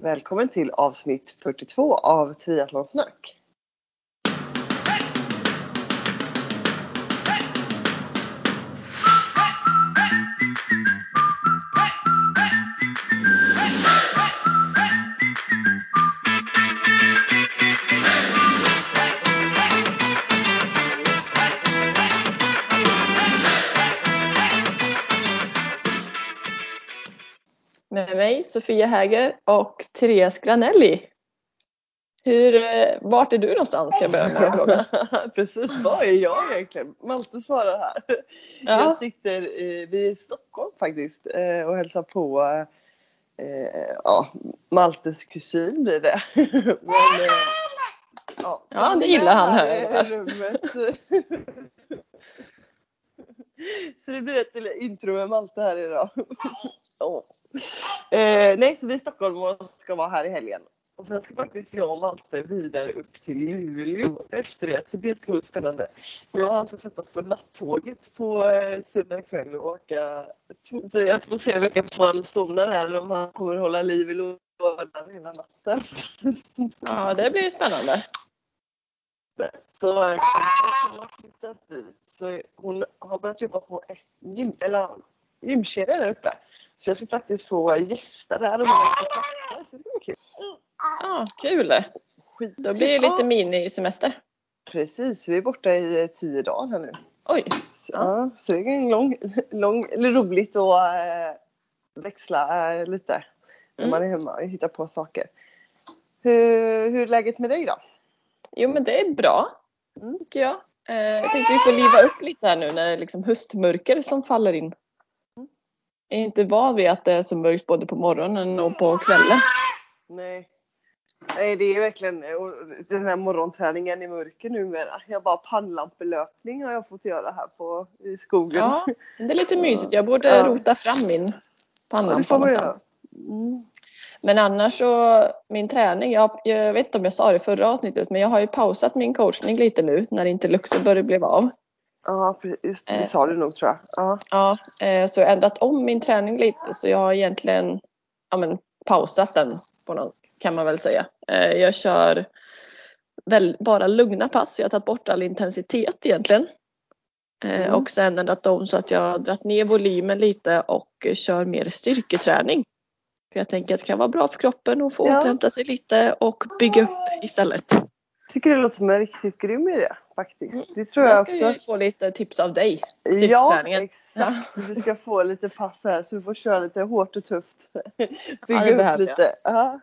Välkommen till avsnitt 42 av Triathlonsnack. Med mig Sofia Häger och Therese Granelli. Hur, eh, vart är du någonstans? Jag börjar med att fråga. Precis, var är jag egentligen? Malte svarar här. Ja. Jag sitter i, vi är i Stockholm faktiskt eh, och hälsar på eh, ja, Maltes kusin blir det. Men, eh, ja, Ja, det gillar han, här. Så det blir ett intro med Malte här idag. Eh, nej, så vi är i Stockholm och ska vara här i helgen. Och sen ska faktiskt jag och Malte vidare upp till Luleå efter det. Så det ska bli spännande. Jag har alltså sett oss på nattåget på eh, söndag kväll och åka. Så jag får se vilken man somnar här eller om han kommer hålla liv i lådan hela natten. Ja, det blir spännande. Så eh, dit. Så hon har börjat jobba på ett gym, eller gymkedja där uppe. Så jag ska faktiskt få gästa där och prata. Så det blir kul. Ja, kul. Då blir det lite minisemester. Precis, vi är borta i eh, tio dagar här nu. Oj, Så, ja. så det är lång, lång, roligt att äh, växla äh, lite när Mm. man är hemma och hittar på saker. Hur, hur är läget med dig då? jo men det är bra. Mm. Tycker jag. Eh, jag tänkte vi får liva upp lite här nu när det är liksom höstmörker som faller in. Är inte van vid att det är så mörkt både på morgonen och på kvällen. Nej. Nej, det är verkligen den här morgonträningen i mörker numera. Jag bara pannlampelöpning har jag fått göra här på, i skogen. Ja, det är lite mysigt. Jag borde Ja. rota fram min Ja, pannlampa man någonstans. Mm. Men annars så, min träning, jag, jag vet inte om jag sa det i förra avsnittet, men jag har ju pausat min coachning lite nu när inte Luxemburg blev av. Ja, precis. Det Eh. sa du nog tror jag. Ja. Ja, eh, så jag har ändrat om min träning lite så jag har egentligen ja, men, pausat den på någon, kan man väl säga. Eh, jag kör väl bara lugna pass, jag har tagit bort all intensitet egentligen. Mm. Och sen ändrat om så att jag har dragit ner volymen lite och kör mer styrketräning. För jag tänker att det kan vara bra för kroppen att få Ja. återhämta sig lite och bygga upp istället. Tycker det låter som en riktigt grym idé faktiskt. Mm. Det tror jag, Jag ska också. ju få lite tips av dig. Ja, exakt. Du ska få lite pass här så du får köra lite hårt och tufft. Bygga det upp lite. Ja.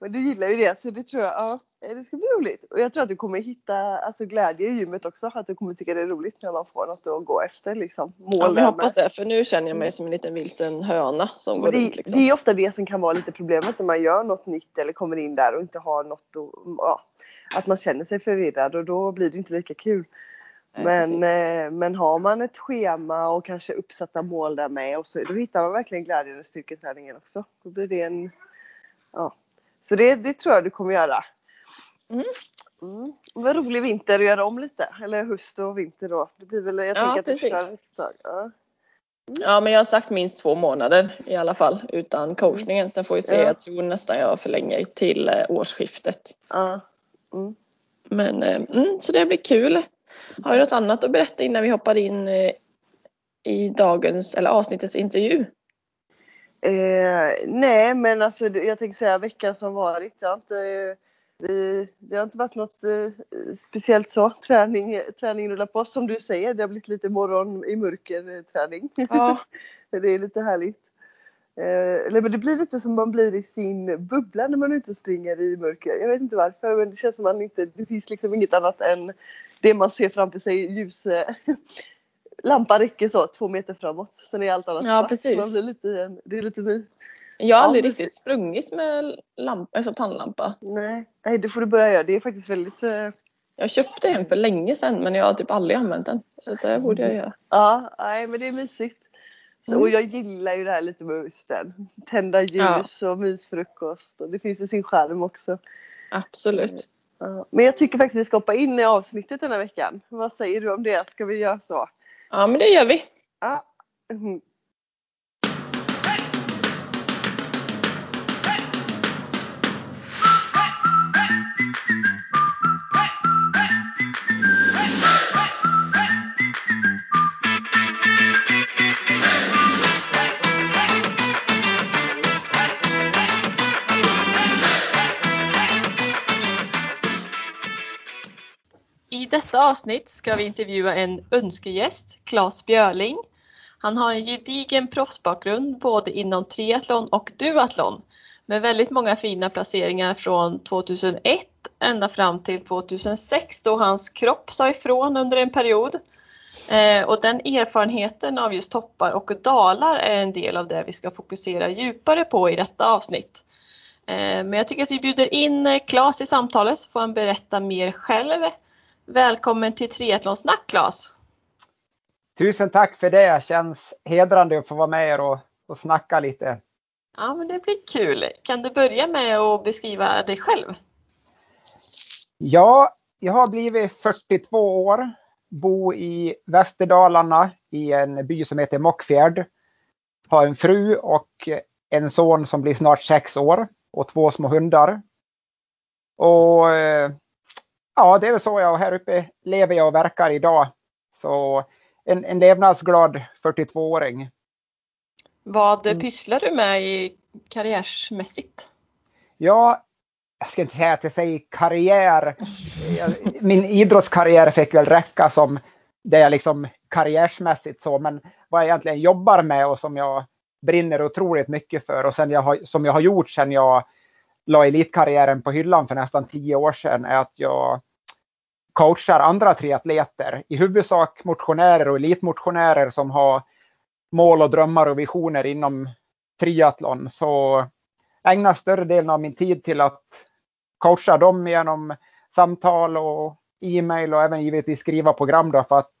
Men du gillar ju det så det tror jag, ja, det ska bli roligt. Och jag tror att du kommer hitta alltså, glädje i gymmet också. Att du kommer tycka det är roligt när man får något att gå efter liksom. Mål Ja, jag hoppas det, för nu känner jag mig som en liten vilsen höna som går det, runt. Liksom. det är ofta det som kan vara lite problemet när man gör något nytt eller kommer in där och inte har något att, ja, att man känner sig förvirrad och då blir det inte lika kul. Men, eh, men har man ett schema och kanske uppsatta mål där med och så, då hittar man verkligen glädjen i styrketräningen också. Då blir det en, ja. Så det, det tror jag du kommer göra. Mm. Mm. Vad rolig vinter att göra om lite. Eller höst och vinter då. Det blir väl, jag Ja, precis. ett tag. Ja. Ja, men jag har sagt minst två månader i alla fall utan coachningen. Sen får vi se, Ja. jag tror nästan jag förlänger till eh, årsskiftet. Ja. Mm. Men eh, mm, så det blir kul. Har du något annat att berätta innan vi hoppar in eh, i dagens, eller avsnittets intervju? Eh, nej men alltså jag tänkte säga veckan som varit. Det har inte, vi, det har inte varit något eh, speciellt så. Träning, träning rullar på. Som du säger, det har blivit lite morgon i mörker träning. Ja, det är lite härligt. Eh, det blir lite som man blir i sin bubbla när man är ute och springer i mörker. Jag vet inte varför men det känns som man inte, det finns liksom inget annat än det man ser framför sig. Ljus, eh, lampan räcker så två meter framåt. Sen är allt annat Ja, svart. precis. Man blir lite, det är lite my. jag har Ja, aldrig riktigt sprungit med lampa, alltså pannlampa. Nej. Nej, det får du börja göra. Det är faktiskt väldigt... Eh, Jag köpte en för länge sedan men jag har typ aldrig använt den. Så det borde jag göra. ja, nej men det är mysigt. Så, Mm. Och jag gillar ju det här lite med hösten. Tända ljus och mysfrukost. Och det finns ju sin charm också. Absolut. Ja. Men jag tycker faktiskt vi ska hoppa in i avsnittet den här veckan. Vad säger du om det? Ska vi göra så? Ja, men det gör vi. Ja. I detta avsnitt ska vi intervjua en önskegäst, Claes Björling. Han har en gedigen proffsbakgrund både inom triathlon och duathlon med väldigt många fina placeringar från 2001 ända fram till 2006 då hans kropp sa ifrån under en period. Eh, och den erfarenheten av just toppar och dalar är en del av det vi ska fokusera djupare på i detta avsnitt. Eh, men jag tycker att vi bjuder in eh, Claes i samtalet så får han berätta mer själv. Välkommen till Triathlonsnack Claes! Tusen tack för det! Känns hedrande att få vara med er och, och snacka lite. Ja, men det blir kul. Kan du börja med att beskriva dig själv? Ja, jag har blivit 42 år, bor i Västerdalarna i en by som heter Mockfjärd. Har en fru och en son som blir snart sex år och två små hundar. Och eh, ja, det är väl så jag här uppe lever jag och verkar idag. Så en, en levnadsglad 42-åring. Vad mm. pysslar du med i karriärsmässigt? Ja, jag ska inte säga att jag säger karriär. Min idrottskarriär fick väl räcka som det jag liksom karriärsmässigt så, men vad jag egentligen jobbar med och som jag brinner otroligt mycket för och sen jag har, som jag har gjort sedan jag la elitkarriären på hyllan för nästan tio år sedan är att jag coachar andra triatleter, i huvudsak motionärer och elitmotionärer som har mål och drömmar och visioner inom triathlon. Så ägnar större delen av min tid till att coacha dem genom samtal och e-mail och även givetvis skriva program då för att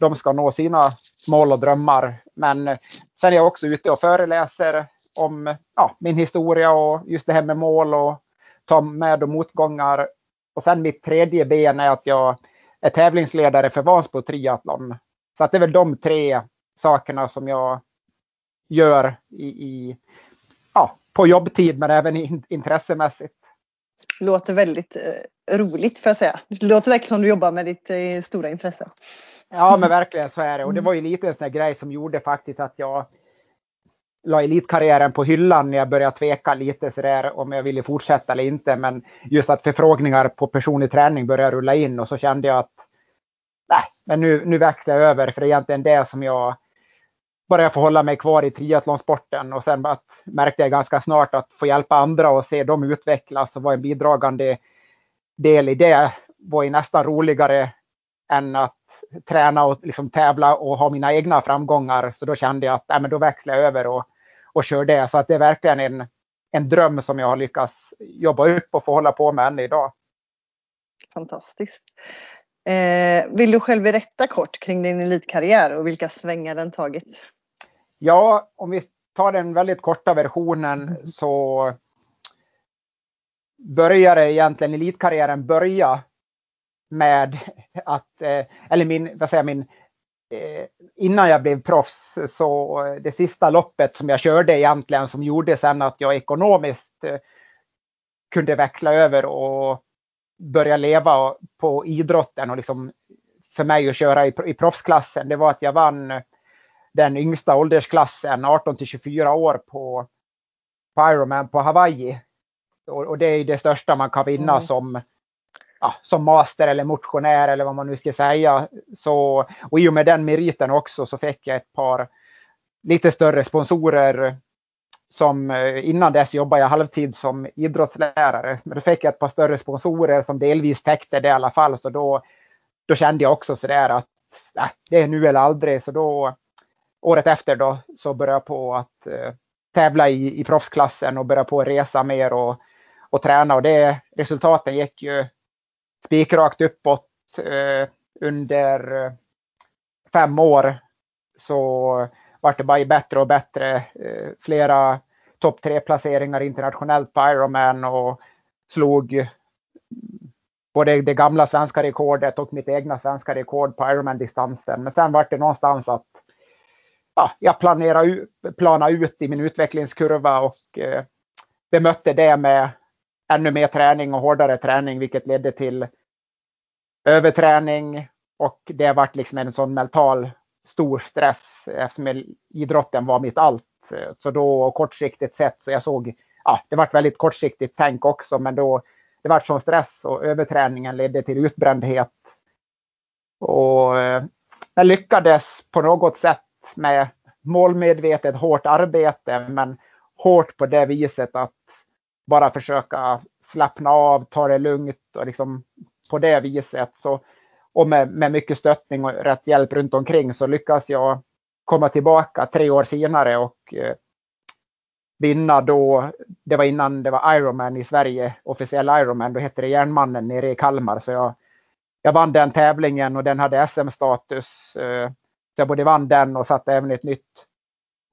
de ska nå sina mål och drömmar. Men sen är jag också ute och föreläser om ja, min historia och just det här med mål och ta med och motgångar. Och sen mitt tredje ben är att jag är tävlingsledare för Vansbro Triathlon. Så att det är väl de tre sakerna som jag gör i, i ja, på jobbtid men även in, intressemässigt. Låter väldigt eh, roligt får jag säga. Det låter verkligen som du jobbar med ditt eh, stora intresse. Ja men verkligen så är det och det var ju lite en sån här grej som gjorde faktiskt att jag la elitkarriären på hyllan när jag började tveka lite sådär om jag ville fortsätta eller inte. Men just att förfrågningar på personlig träning började rulla in och så kände jag att nej, men nu, nu växlar jag över för det är egentligen det som jag bara jag får hålla mig kvar i triathlonsporten och sen att, märkte jag ganska snart att få hjälpa andra och se dem utvecklas och vara en bidragande del i det var ju nästan roligare än att träna och liksom tävla och ha mina egna framgångar. Så då kände jag att äh, men då växlar jag över och, och kör det. Så att det är verkligen en, en dröm som jag har lyckats jobba upp och få hålla på med än idag. Fantastiskt. Eh, vill du själv berätta kort kring din elitkarriär och vilka svängar den tagit? Ja, om vi tar den väldigt korta versionen så började egentligen elitkarriären börja med att, eh, eller min, vad säger min, innan jag blev proffs så det sista loppet som jag körde egentligen som gjorde sen att jag ekonomiskt eh, kunde växla över och börja leva på idrotten och liksom för mig att köra i, i proffsklassen. Det var att jag vann den yngsta åldersklassen 18 till 24 år på, på Ironman på Hawaii. Och, och, det är det största man kan vinna mm. som, ja, som master eller motionär eller vad man nu ska säga. Så, och i och med den meriten också så fick jag ett par lite större sponsorer som eh, innan dess jobbade jag halvtid som idrottslärare. Men då fick jag ett par större sponsorer som delvis täckte det i alla fall. Så då, då kände jag också sådär att äh, det är nu eller aldrig. Så då året efter då så började jag på att eh, tävla i, i proffsklassen och börja på att resa mer och, och träna. Och det, resultaten gick ju spikrakt uppåt eh, under eh, fem år. Så vart det bara bättre och bättre. Eh, flera topp tre placeringar internationellt på Ironman och slog både det gamla svenska rekordet och mitt egna svenska rekord på Ironman-distansen. Men sen var det någonstans att ja, jag planerade plana ut i min utvecklingskurva och eh, bemötte det med ännu mer träning och hårdare träning, vilket ledde till överträning och det vart liksom en sån mental stor stress eftersom idrotten var mitt allt. Så då kortsiktigt sett så jag såg, ja, det var väldigt kortsiktigt tänk också, men då det var sån stress och överträningen ledde till utbrändhet Och eh, jag lyckades på något sätt med målmedvetet hårt arbete men hårt på det viset att bara försöka slappna av, ta det lugnt och liksom på det viset så och med, med mycket stöttning och rätt hjälp runt omkring så lyckas jag komma tillbaka tre år senare och eh, vinna då. Det var innan det var Ironman i Sverige, officiell Ironman. Då hette det Järnmannen nere i Kalmar. Så jag, jag vann den tävlingen och den hade SM-status. Eh, så jag både vann den och satte även ett nytt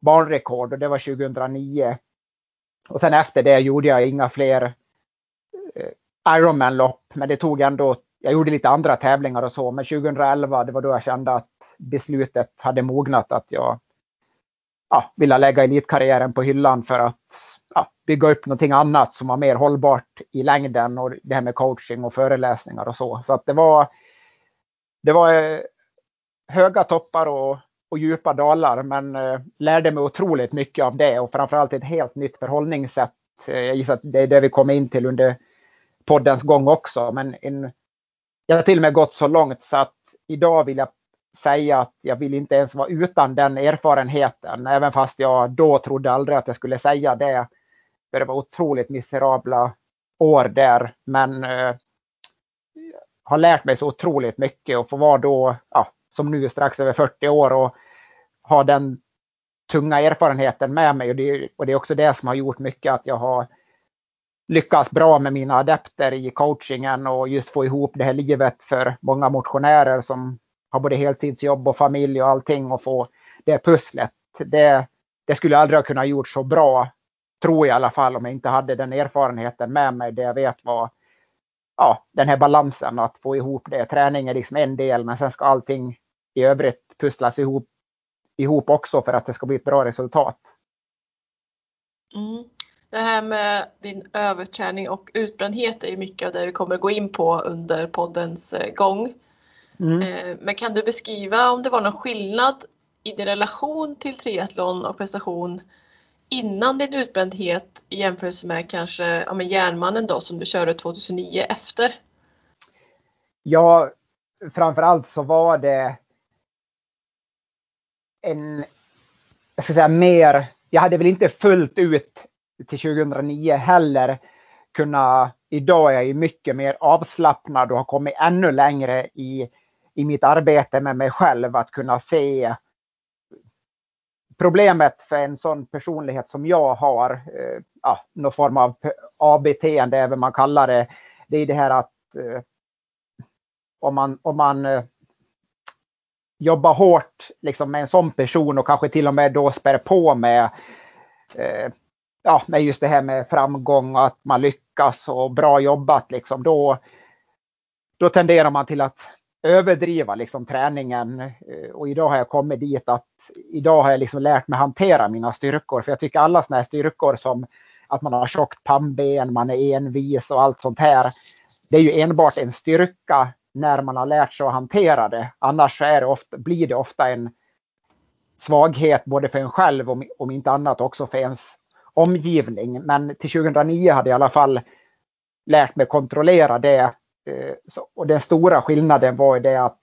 banrekord och det var 2009. Och sen efter det gjorde jag inga fler eh, Ironman-lopp, men det tog ändå jag gjorde lite andra tävlingar och så, men 2011 det var då jag kände att beslutet hade mognat att jag ja, ville lägga elitkarriären på hyllan för att ja, bygga upp någonting annat som var mer hållbart i längden och det här med coaching och föreläsningar och så. Så att det var, det var eh, höga toppar och, och djupa dalar men eh, lärde mig otroligt mycket av det och framförallt ett helt nytt förhållningssätt. Eh, jag gissar att det är det vi kommer in till under poddens gång också. Men en, jag har till och med gått så långt så att idag vill jag säga att jag vill inte ens vara utan den erfarenheten. Även fast jag då trodde aldrig att jag skulle säga det. För det var otroligt miserabla år där. Men eh, har lärt mig så otroligt mycket och få vara då, ja, som nu strax över 40 år och ha den tunga erfarenheten med mig. Och det, och det är också det som har gjort mycket att jag har lyckats bra med mina adepter i coachingen och just få ihop det här livet för många motionärer som har både heltidsjobb och familj och allting och få det pusslet. Det, det skulle jag aldrig ha kunnat gjort så bra, tror jag i alla fall, om jag inte hade den erfarenheten med mig. Det jag vet var ja, den här balansen, att få ihop det. Träning är liksom en del, men sen ska allting i övrigt pusslas ihop, ihop också för att det ska bli ett bra resultat. Mm. Det här med din överträning och utbrändhet är mycket av det vi kommer gå in på under poddens eh, gång. Mm. Eh, men kan du beskriva om det var någon skillnad i din relation till triathlon och prestation innan din utbrändhet i jämförelse med kanske ja, med järnmannen då som du körde 2009 efter? Ja, framförallt så var det en, jag ska säga mer, jag hade väl inte fullt ut till 2009 heller kunna, idag är jag ju mycket mer avslappnad och har kommit ännu längre i, i mitt arbete med mig själv att kunna se problemet för en sån personlighet som jag har, eh, ja, någon form av A-beteende, även man kallar det, det är det här att eh, om man, om man eh, jobba hårt liksom med en sån person och kanske till och med då spär på med eh, ja, med just det här med framgång och att man lyckas och bra jobbat liksom, då, då tenderar man till att överdriva liksom träningen. Eh, och idag har jag kommit dit att idag har jag liksom lärt mig hantera mina styrkor. För jag tycker alla sådana här styrkor som att man har tjockt pannben, man är envis och allt sånt här. Det är ju enbart en styrka när man har lärt sig att hantera det. Annars är det ofta, blir det ofta en svaghet både för en själv och om inte annat också för ens omgivning. Men till 2009 hade jag i alla fall lärt mig kontrollera det. Eh, och den stora skillnaden var det att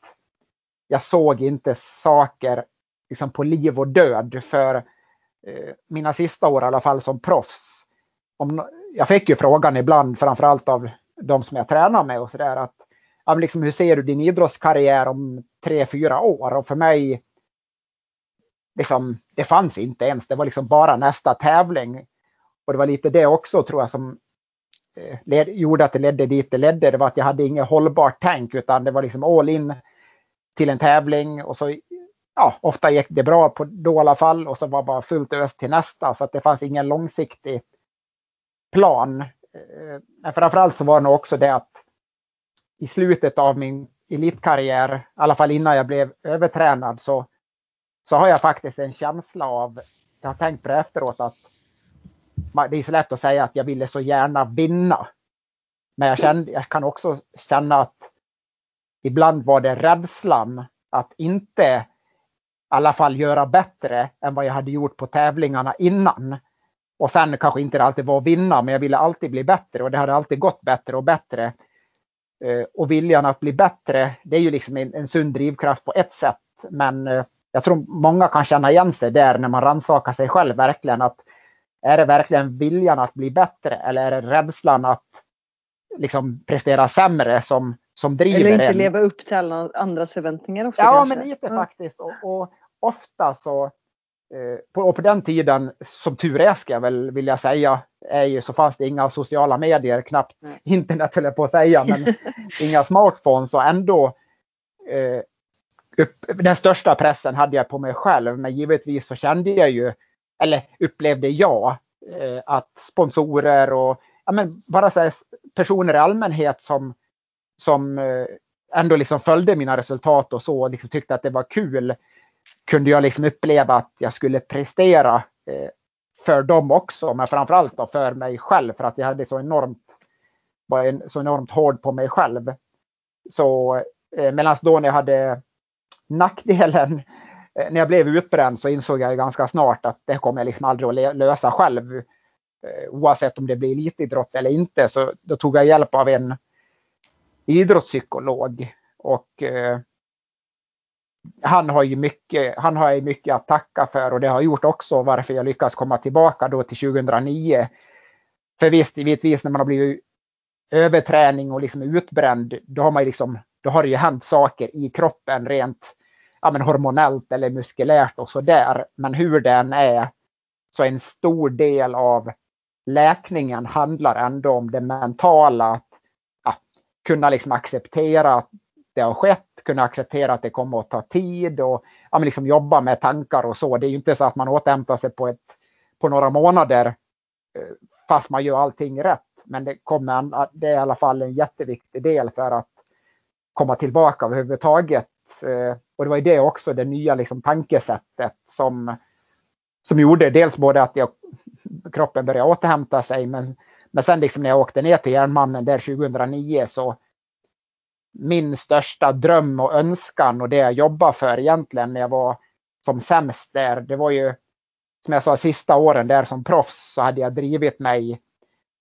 jag såg inte saker liksom på liv och död för eh, mina sista år i alla fall som proffs. Om, jag fick ju frågan ibland, framförallt av de som jag tränar med och sådär, att ja, liksom, hur ser du din idrottskarriär om tre, fyra år? Och för mig liksom, det fanns inte ens. Det var liksom bara nästa tävling. Och det var lite det också tror jag som eh, led, gjorde att det ledde dit det ledde. Det var att jag hade inget hållbart tänk utan det var liksom all in till en tävling och så ja, ofta gick det bra på, då i alla fall och så var bara fullt ös till nästa så att det fanns ingen långsiktig plan. Eh, men framförallt så var det nog också det att i slutet av min elitkarriär, i alla fall innan jag blev övertränad, så så har jag faktiskt en känsla av, jag har tänkt på det efteråt, att det är så lätt att säga att jag ville så gärna vinna. Men jag, kände, jag kan också känna att ibland var det rädslan att inte i alla fall göra bättre än vad jag hade gjort på tävlingarna innan. Och sen kanske inte det alltid var att vinna, men jag ville alltid bli bättre och det hade alltid gått bättre och bättre. Eh, och viljan att bli bättre, det är ju liksom en, en sund drivkraft på ett sätt. Men eh, jag tror många kan känna igen sig där när man rannsakar sig själv verkligen. att Är det verkligen viljan att bli bättre eller är det rädslan att liksom prestera sämre som, som driver Eller inte en? leva upp till alla andras förväntningar också Ja, kanske. men lite Ja. faktiskt. Och, och ofta så, på, och på den tiden, som tur är ska jag väl vilja säga, är ju, så fanns det inga sociala medier, knappt internet höll jag på att säga, men inga smartphones. Och ändå eh, upp, den största pressen hade jag på mig själv. Men givetvis så kände jag ju, eller upplevde jag, eh, att sponsorer och ja, men bara så här, personer i allmänhet som, som eh, ändå liksom följde mina resultat och så och liksom tyckte att det var kul kunde jag liksom uppleva att jag skulle prestera eh, för dem också, men framförallt då för mig själv för att jag hade så enormt var en, så enormt hård på mig själv. Så eh, medan då när jag hade nackdelen eh, när jag blev utbränd så insåg jag ju ganska snart att det kommer jag liksom aldrig att lösa själv. Eh, oavsett om det blir elitidrott eller inte så då tog jag hjälp av en idrottspsykolog och eh, han har ju mycket, han har ju mycket att tacka för och det har gjort också varför jag lyckas komma tillbaka då till 2009. För visst, givetvis när man har blivit överträning och liksom utbränd, då har man ju liksom, då har det ju hänt saker i kroppen rent ja, men hormonellt eller muskulärt och sådär. Men hur den är, så en stor del av läkningen handlar ändå om det mentala. Att ja, kunna liksom acceptera att det har skett, kunna acceptera att det kommer att ta tid och ja, men liksom jobba med tankar och så. Det är ju inte så att man återhämtar sig på, ett, på några månader eh, fast man gör allting rätt. Men det, kommer, det är i alla fall en jätteviktig del för att komma tillbaka överhuvudtaget. Eh, och det var ju det också, det nya liksom tankesättet som, som gjorde dels både att jag, kroppen började återhämta sig men, men sen liksom när jag åkte ner till Järnmannen där 2009 så min största dröm och önskan och det jag jobbade för egentligen när jag var som sämst där, det var ju som jag sa sista åren där som proffs så hade jag drivit mig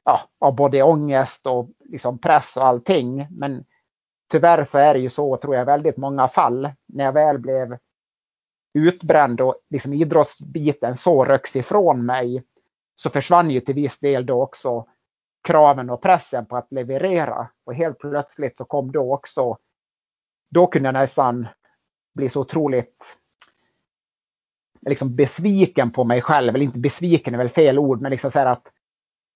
ja, av både ångest och liksom press och allting. Men tyvärr så är det ju så, tror jag, väldigt många fall när jag väl blev utbränd och liksom idrottsbiten så röks ifrån mig så försvann ju till viss del då också kraven och pressen på att leverera. Och helt plötsligt så kom då också, då kunde jag nästan bli så otroligt liksom besviken på mig själv. Eller inte besviken är väl fel ord, men liksom så här att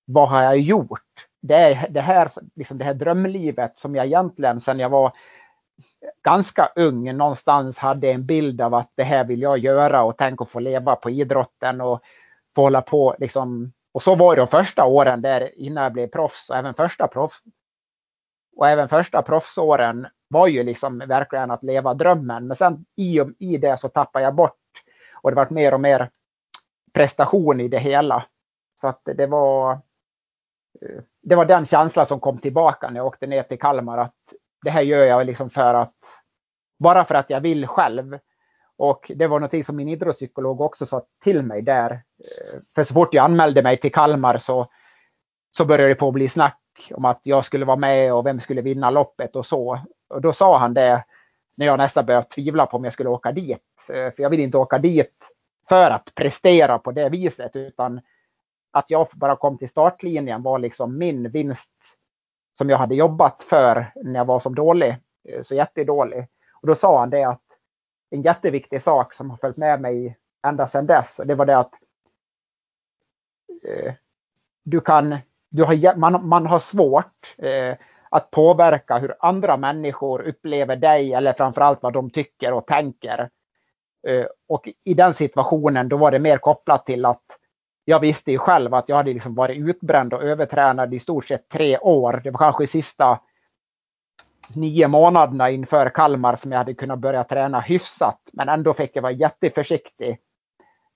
vad har jag gjort? Det är det här, liksom det här drömlivet som jag egentligen sedan jag var ganska ung någonstans hade en bild av att det här vill jag göra och tänk att få leva på idrotten och få hålla på liksom. Och så var det de första åren där innan jag blev proffs och även första proffs. Och även första proffsåren var ju liksom verkligen att leva drömmen. Men sen i, och- i det så tappade jag bort och det var mer och mer prestation i det hela. Så att det var eh, det var den känslan som kom tillbaka när jag åkte ner till Kalmar att det här gör jag liksom för att bara för att jag vill själv. Och det var någonting som min idrottspsykolog också sa till mig där. För så fort jag anmälde mig till Kalmar så, så började det på att bli snack om att jag skulle vara med och vem skulle vinna loppet och så. Och då sa han det när jag nästan började tvivla på om jag skulle åka dit. Eh, för jag vill inte åka dit för att prestera på det viset utan att jag bara kom till startlinjen var liksom min vinst som jag hade jobbat för när jag var som dålig, eh, så jättedålig. Och då sa han det att en jätteviktig sak som har följt med mig ända sedan dess, och det var det att eh, du kan, du har, man, man har svårt eh, att påverka hur andra människor upplever dig eller framförallt vad de tycker och tänker. Eh, och i den situationen då var det mer kopplat till att jag visste ju själv att jag hade liksom varit utbränd och övertränad i stort sett tre år. Det var kanske sista nio månaderna inför Kalmar som jag hade kunnat börja träna hyfsat. Men ändå fick jag vara jätteförsiktig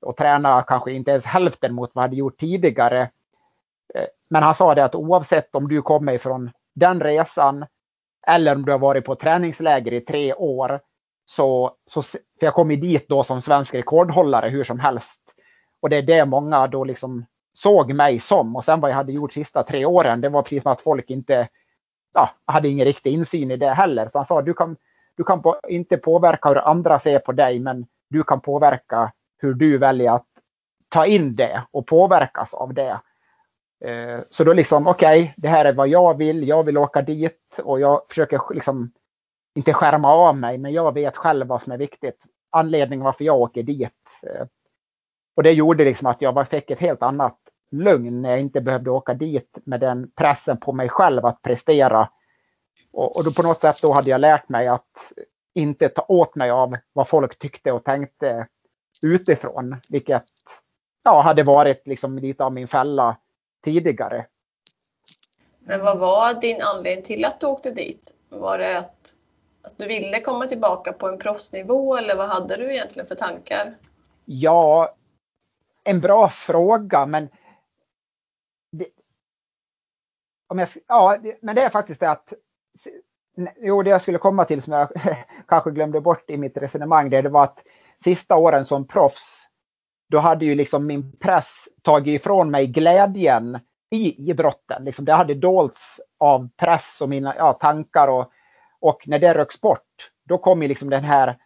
och träna kanske inte ens hälften mot vad jag hade gjort tidigare. Eh, men han sa det att oavsett om du kommer ifrån den resan eller om du har varit på träningsläger i tre år så, så för jag kom ju dit då som svensk rekordhållare hur som helst. Och det är det många då liksom såg mig som. Och sen vad jag hade gjort sista tre åren, det var precis som att folk inte ja, hade ingen riktig insyn i det heller. Så han sa du kan, du kan på, inte påverka hur andra ser på dig men du kan påverka hur du väljer att ta in det och påverkas av det. Eh, så då liksom, okej, okay, det här är vad jag vill. Jag vill åka dit och jag försöker liksom inte skärma av mig, men jag vet själv vad som är viktigt. Anledningen varför jag åker dit. Eh, och det gjorde liksom att jag fick ett helt annat lugn när jag inte behövde åka dit med den pressen på mig själv att prestera. Och, och då på något sätt då hade jag lärt mig att inte ta åt mig av vad folk tyckte och tänkte utifrån, vilket ja, hade varit liksom lite av min fälla tidigare. Men vad var din anledning till att du åkte dit? Var det att, att du ville komma tillbaka på en proffsnivå eller vad hade du egentligen för tankar? Ja, en bra fråga men det, om jag, ja, men det är faktiskt det att Jo, det jag skulle komma till som jag kanske glömde bort i mitt resonemang, det, det var att sista åren som proffs då hade ju liksom min press tagit ifrån mig glädjen i idrotten. Liksom det hade dolts av press och mina ja, tankar och, och när det röks bort, då kom ju liksom den här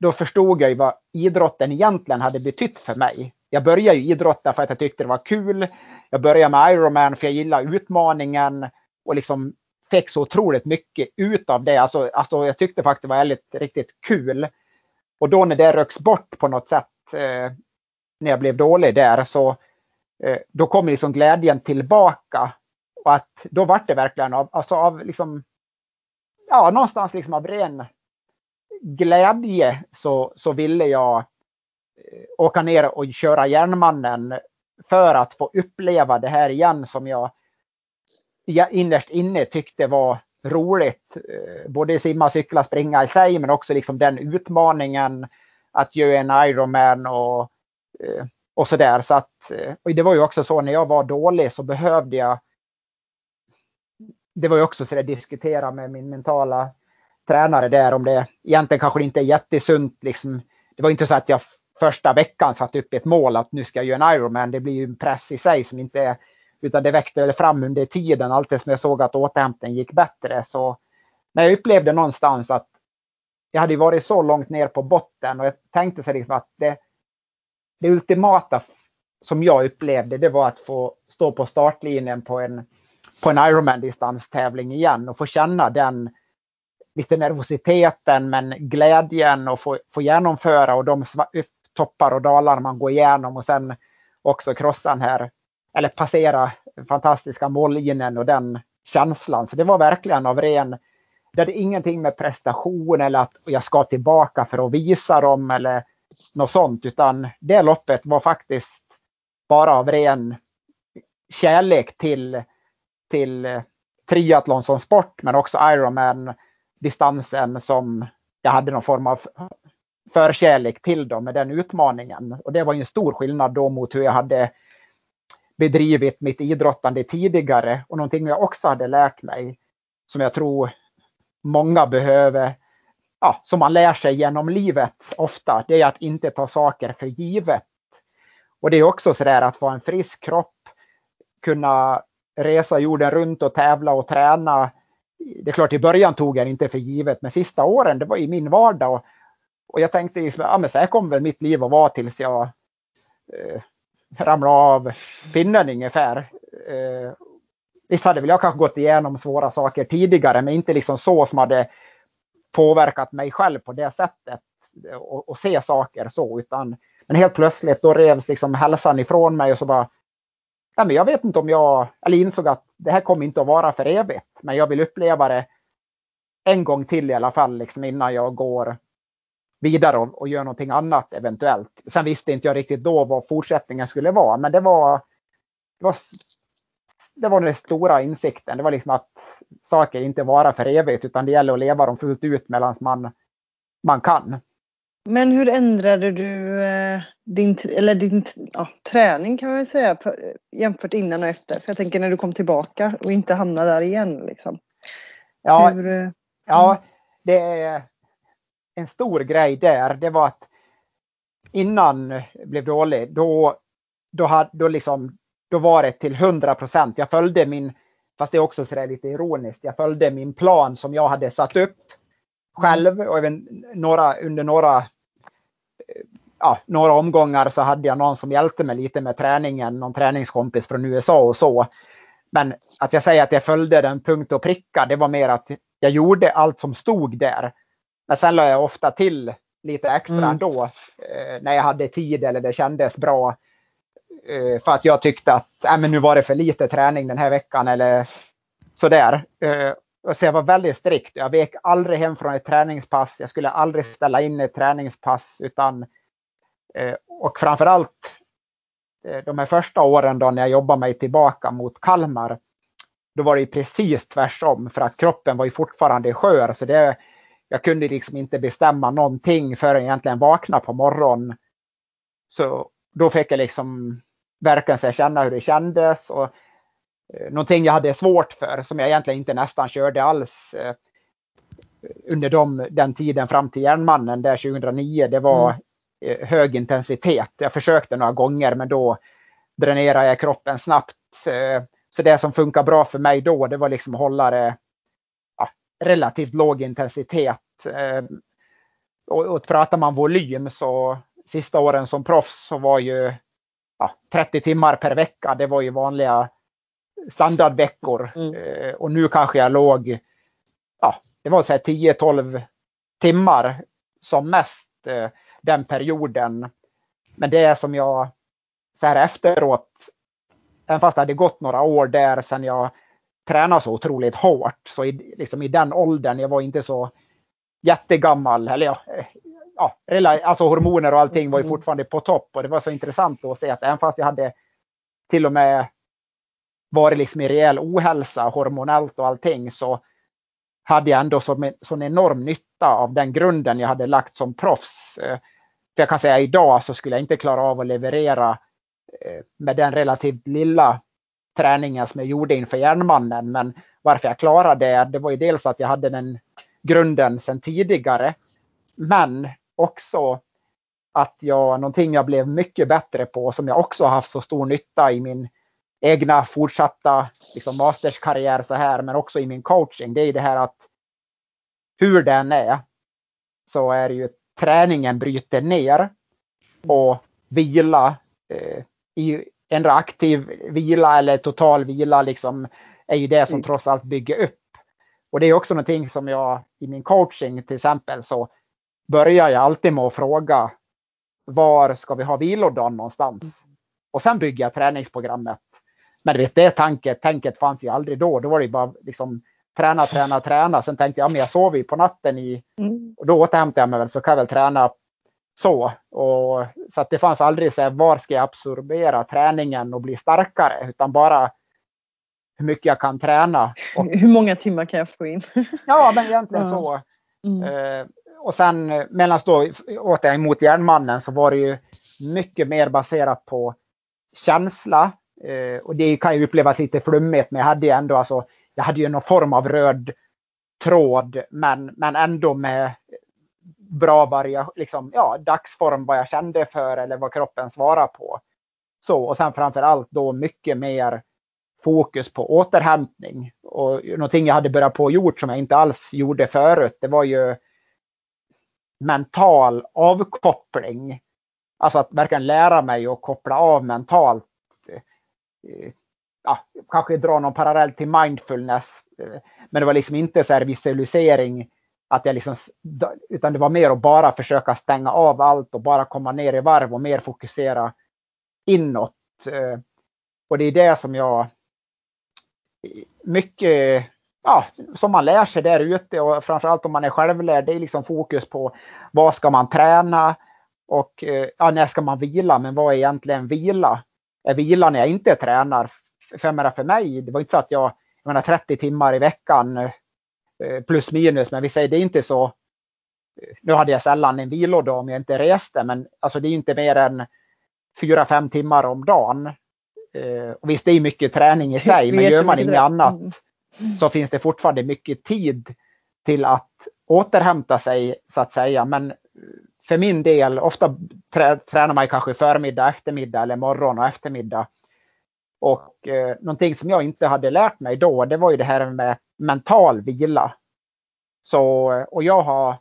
då förstod jag ju vad idrotten egentligen hade betytt för mig. Jag började ju idrotta för att jag tyckte det var kul. Jag började med Ironman för jag gillar utmaningen och liksom fick så otroligt mycket ut av det. Alltså, alltså jag tyckte faktiskt det var väldigt, riktigt kul. Och då när det röks bort på något sätt eh, när jag blev dålig där så eh, då kom liksom glädjen tillbaka. Och att då vart det verkligen av, alltså av liksom, ja någonstans liksom av ren glädje så, så ville jag eh, åka ner och köra Järnmannen för att få uppleva det här igen som jag, jag innerst inne tyckte var roligt. Eh, både simma, cykla, springa i sig men också liksom den utmaningen att göra en Ironman och, eh, och sådär. Så att, eh, och det var ju också så när jag var dålig så behövde jag det var ju också så att diskutera med min mentala tränare där om det egentligen kanske inte är jättesunt. Liksom. Det var inte så att jag första veckan satt upp ett mål att nu ska jag göra en Ironman. Det blir ju en press i sig som inte är, utan det växte fram under tiden allt som jag såg att återhämtningen gick bättre. Så, men jag upplevde någonstans att jag hade varit så långt ner på botten och jag tänkte så liksom att det, det ultimata som jag upplevde det var att få stå på startlinjen på en, på en Ironman distanstävling igen och få känna den lite nervositeten men glädjen och få, få genomföra och de toppar och dalar man går igenom och sen också krossa den här eller passera fantastiska mållinjen och den känslan. Så det var verkligen av ren det hade ingenting med prestation eller att jag ska tillbaka för att visa dem eller något sånt. Utan det loppet var faktiskt bara av ren kärlek till, till triathlon som sport men också Ironman distansen som jag hade någon form av förkärlek till dem med den utmaningen. Och det var en stor skillnad då mot hur jag hade bedrivit mitt idrottande tidigare och någonting jag också hade lärt mig som jag tror många behöver, ja, som man lär sig genom livet ofta, det är att inte ta saker för givet. Och det är också sådär att få en frisk kropp, kunna resa jorden runt och tävla och träna. Det är klart i början tog jag det inte för givet, men sista åren det var i min vardag. Och, jag tänkte liksom, ja men så här kommer väl mitt liv att vara tills jag eh, ramlar av pinnen ungefär. Eh, Visst hade väl jag kanske gått igenom svåra saker tidigare, men inte liksom så som hade påverkat mig själv på det sättet eh, och, och se saker så, utan men helt plötsligt då revs liksom hälsan ifrån mig och så bara ja, men jag vet inte om jag, eller insåg att det här kommer inte att vara för evigt, men jag vill uppleva det en gång till i alla fall liksom innan jag går vidare och, och gör någonting annat eventuellt. Sen visste inte jag riktigt då vad fortsättningen skulle vara, men det var, det var det var den stora insikten. Det var liksom att saker inte vara för evigt utan det gäller att leva dem fullt ut medan man, man kan. Men hur ändrade du eh, din, eller din ja, träning kan man säga jämfört innan och efter? För jag tänker när du kom tillbaka och inte hamnade där igen. Liksom. Ja, hur, eh, ja, det är en stor grej där. Det var att innan jag blev dålig, då, då, hade, då, liksom, då var det till 100 procent. Jag följde min fast det är också så lite ironiskt. Jag följde min plan som jag hade satt upp själv och även några, under några ja, några omgångar så hade jag någon som hjälpte mig lite med träningen, någon träningskompis från USA och så. Men att jag säger att jag följde den punkt och pricka, det var mer att jag gjorde allt som stod där. Men sen la jag ofta till lite extra mm. då eh, när jag hade tid eller det kändes bra. Eh, för att jag tyckte att äh, men nu var det för lite träning den här veckan eller sådär. Eh, så jag var väldigt strikt. Jag vek aldrig hem från ett träningspass. Jag skulle aldrig ställa in ett träningspass utan Eh, och framförallt eh, de här första åren då när jag jobbade mig tillbaka mot Kalmar, då var det precis tvärtom för att kroppen var ju fortfarande skör. Så det, jag kunde liksom inte bestämma någonting förrän jag egentligen vaknade på morgonen. Så då fick jag liksom verkligen känna hur det kändes. Och, eh, någonting jag hade svårt för som jag egentligen inte nästan körde alls eh, under de, den tiden fram till Järnmannen där 2009. Det var mm. Eh, hög intensitet. Jag försökte några gånger men då dränerade jag kroppen snabbt. Eh, så det som funkar bra för mig då det var liksom att hålla det relativt låg intensitet. Eh, och, och pratar man volym så sista åren som proffs så var ju ja, 30 timmar per vecka. Det var ju vanliga standardveckor. Mm. Och nu kanske jag låg, ja, det var så 10-12 timmar som mest den perioden. Men det är som jag så här efteråt, även fast det hade gått några år där sedan jag tränade så otroligt hårt, så i, liksom i den åldern, jag var inte så jättegammal, eller ja, ja, alltså hormoner och allting var ju mm. fortfarande på topp och det var så intressant att se att även fast jag hade till och med varit liksom i rejäl ohälsa hormonellt och allting så hade jag ändå så, sån enorm nytta av den grunden jag hade lagt som proffs. Eh, för jag kan säga idag så skulle jag inte klara av att leverera eh, med den relativt lilla träningen som jag gjorde inför Järnmannen. Men varför jag klarade det, det var ju dels att jag hade den grunden sedan tidigare. Men också att jag, någonting jag blev mycket bättre på som jag också haft så stor nytta i min egna fortsatta liksom masterskarriär så här, men också i min coaching. Det är det här att hur den är så är det ju träningen bryter ner och vila eh, i en aktiv vila eller total vila liksom är ju det som mm. trots allt bygger upp. Och det är också någonting som jag i min coaching till exempel så börjar jag alltid med att fråga var ska vi ha vilodagen någonstans? Mm. Och sen bygger jag träningsprogrammet. Men vet, det tanket, tänket fanns ju aldrig då. Då var det bara liksom träna, träna, träna. Sen tänkte jag, men jag sover ju på natten i, mm. och då återhämtar jag mig väl så kan jag väl träna så. Och, så att det fanns aldrig så här, var ska jag absorbera träningen och bli starkare, utan bara hur mycket jag kan träna. Och, hur många timmar kan jag få in? ja, men egentligen mm. så. Mm. Uh, och sen medan då återigen mot järnmannen så var det ju mycket mer baserat på känsla. Uh, och det kan ju upplevas lite flummigt, men jag hade ju ändå alltså jag hade ju någon form av röd tråd men, men ändå med bra variation, liksom, ja, dagsform, vad jag kände för eller vad kroppen svarar på. Så, och sen framför allt då mycket mer fokus på återhämtning. Och någonting jag hade börjat på gjort som jag inte alls gjorde förut, det var ju mental avkoppling. Alltså att verkligen lära mig att koppla av mentalt ja, kanske dra någon parallell till mindfulness. Men det var liksom inte så här visualisering att jag liksom, utan det var mer att bara försöka stänga av allt och bara komma ner i varv och mer fokusera inåt. Eh. Och det är det som jag mycket, ja, som man lär sig där ute och framförallt om man är självlärd, det är liksom fokus på vad ska man träna och eh, ja, när ska man vila, men vad är egentligen vila? Är vila när jag inte tränar? för, för mig, det var inte så att jag, jag menar 30 timmar i veckan eh, plus minus, men vi säger det är inte så. Nu hade jag sällan en vilodag om jag inte reste, men alltså det är inte mer än 4-5 timmar om dagen. Eh, och visst, det är mycket träning i sig, men gör man inget annat mm. så finns det fortfarande mycket tid till att återhämta sig så att säga. Men för min del, ofta tränar man kanske förmiddag, eftermiddag eller morgon och eftermiddag. Och eh, någonting som jag inte hade lärt mig då, det var ju det här med mental vila. Så, och jag har,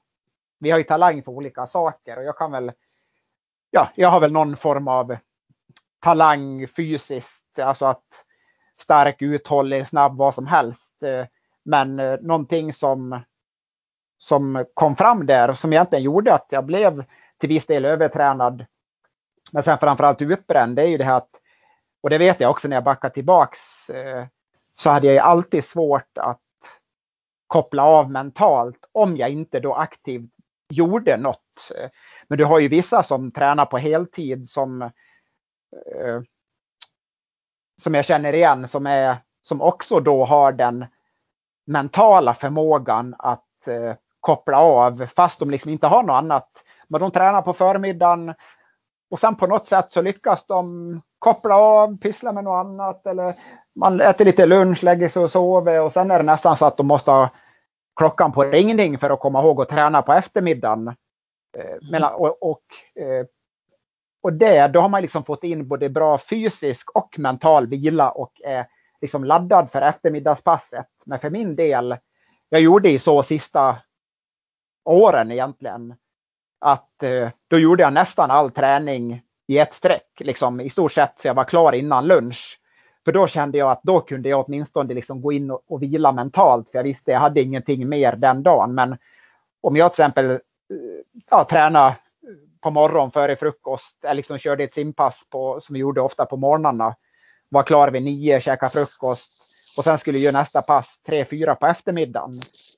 vi har ju talang för olika saker och jag kan väl, ja, jag har väl någon form av talang fysiskt, alltså att stark, uthållig, snabb, vad som helst. Men eh, någonting som, som kom fram där som egentligen gjorde att jag blev till viss del övertränad. Men sen framförallt utbränd, det är ju det här att, och det vet jag också när jag backar tillbaks, eh, så hade jag ju alltid svårt att koppla av mentalt om jag inte då aktivt gjorde något. Men du har ju vissa som tränar på heltid som eh, som jag känner igen som, är, som också då har den mentala förmågan att eh, koppla av fast de liksom inte har något annat. Men de tränar på förmiddagen och sen på något sätt så lyckas de koppla av, pyssla med något annat eller man äter lite lunch, lägger sig och sover och sen är det nästan så att de måste ha klockan på ringning för att komma ihåg att träna på eftermiddagen. Eh, och, och, eh, och det, då har man liksom fått in både bra fysisk och mental vila och är liksom laddad för eftermiddagspasset. Men för min del, jag gjorde ju så sista åren egentligen, att eh, då gjorde jag nästan all träning i ett streck, liksom i stort sett så jag var klar innan lunch. För då kände jag att då kunde jag åtminstone liksom gå in och, och vila mentalt, för jag visste jag hade ingenting mer den dagen. Men om jag till exempel eh, ja, tränar på morgonen före frukost. eller liksom körde ett simpass på, som vi gjorde ofta på morgnarna. Var klar vid nio, käka frukost och sen skulle jag göra nästa pass tre, fyra på eftermiddagen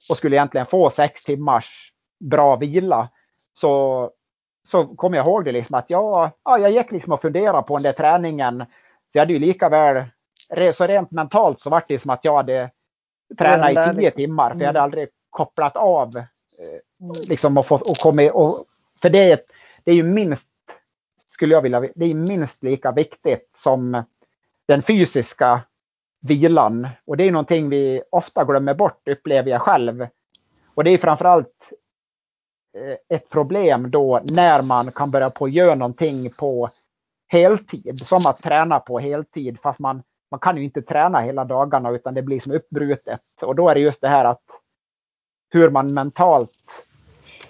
och skulle egentligen få sex timmars bra vila. Så, så kom jag ihåg det liksom att jag, ja, jag gick liksom och funderade på den där träningen. Så jag hade ju lika väl, så rent mentalt så var det som att jag hade tränat i tio liksom. timmar för jag hade mm. aldrig kopplat av eh, liksom och, fått, och kommit och för det är det är ju minst, skulle jag vilja, det är minst lika viktigt som den fysiska vilan. Och det är någonting vi ofta glömmer bort, upplever jag själv. Och det är framförallt Eh, ett problem då när man kan börja på att göra någonting på heltid, som att träna på heltid, fast man, man kan ju inte träna hela dagarna utan det blir som uppbrutet. Och då är det just det här att hur man mentalt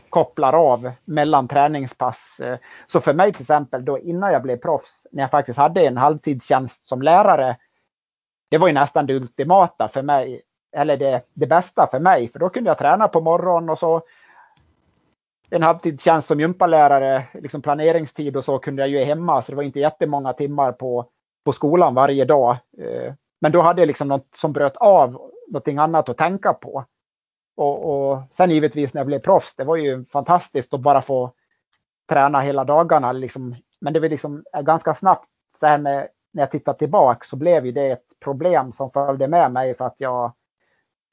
kopplar av mellan träningspass. Så för mig till exempel då innan jag blev proffs, när jag faktiskt hade en halvtidstjänst som lärare, det var ju nästan det ultimata för mig, eller det, det bästa för mig, för då kunde jag träna på morgonen och så en halvtidstjänst som gympalärare, liksom planeringstid och så kunde jag ju hemma, så det var inte jättemånga timmar på, på skolan varje dag. Eh, men då hade jag liksom något som bröt av någonting annat att tänka på. Och, och sen givetvis när jag blev proffs, det var ju fantastiskt att bara få träna hela dagarna. Liksom. Men det var liksom eh, ganska snabbt så här med när jag tittar tillbaka så blev ju det ett problem som följde med mig för att jag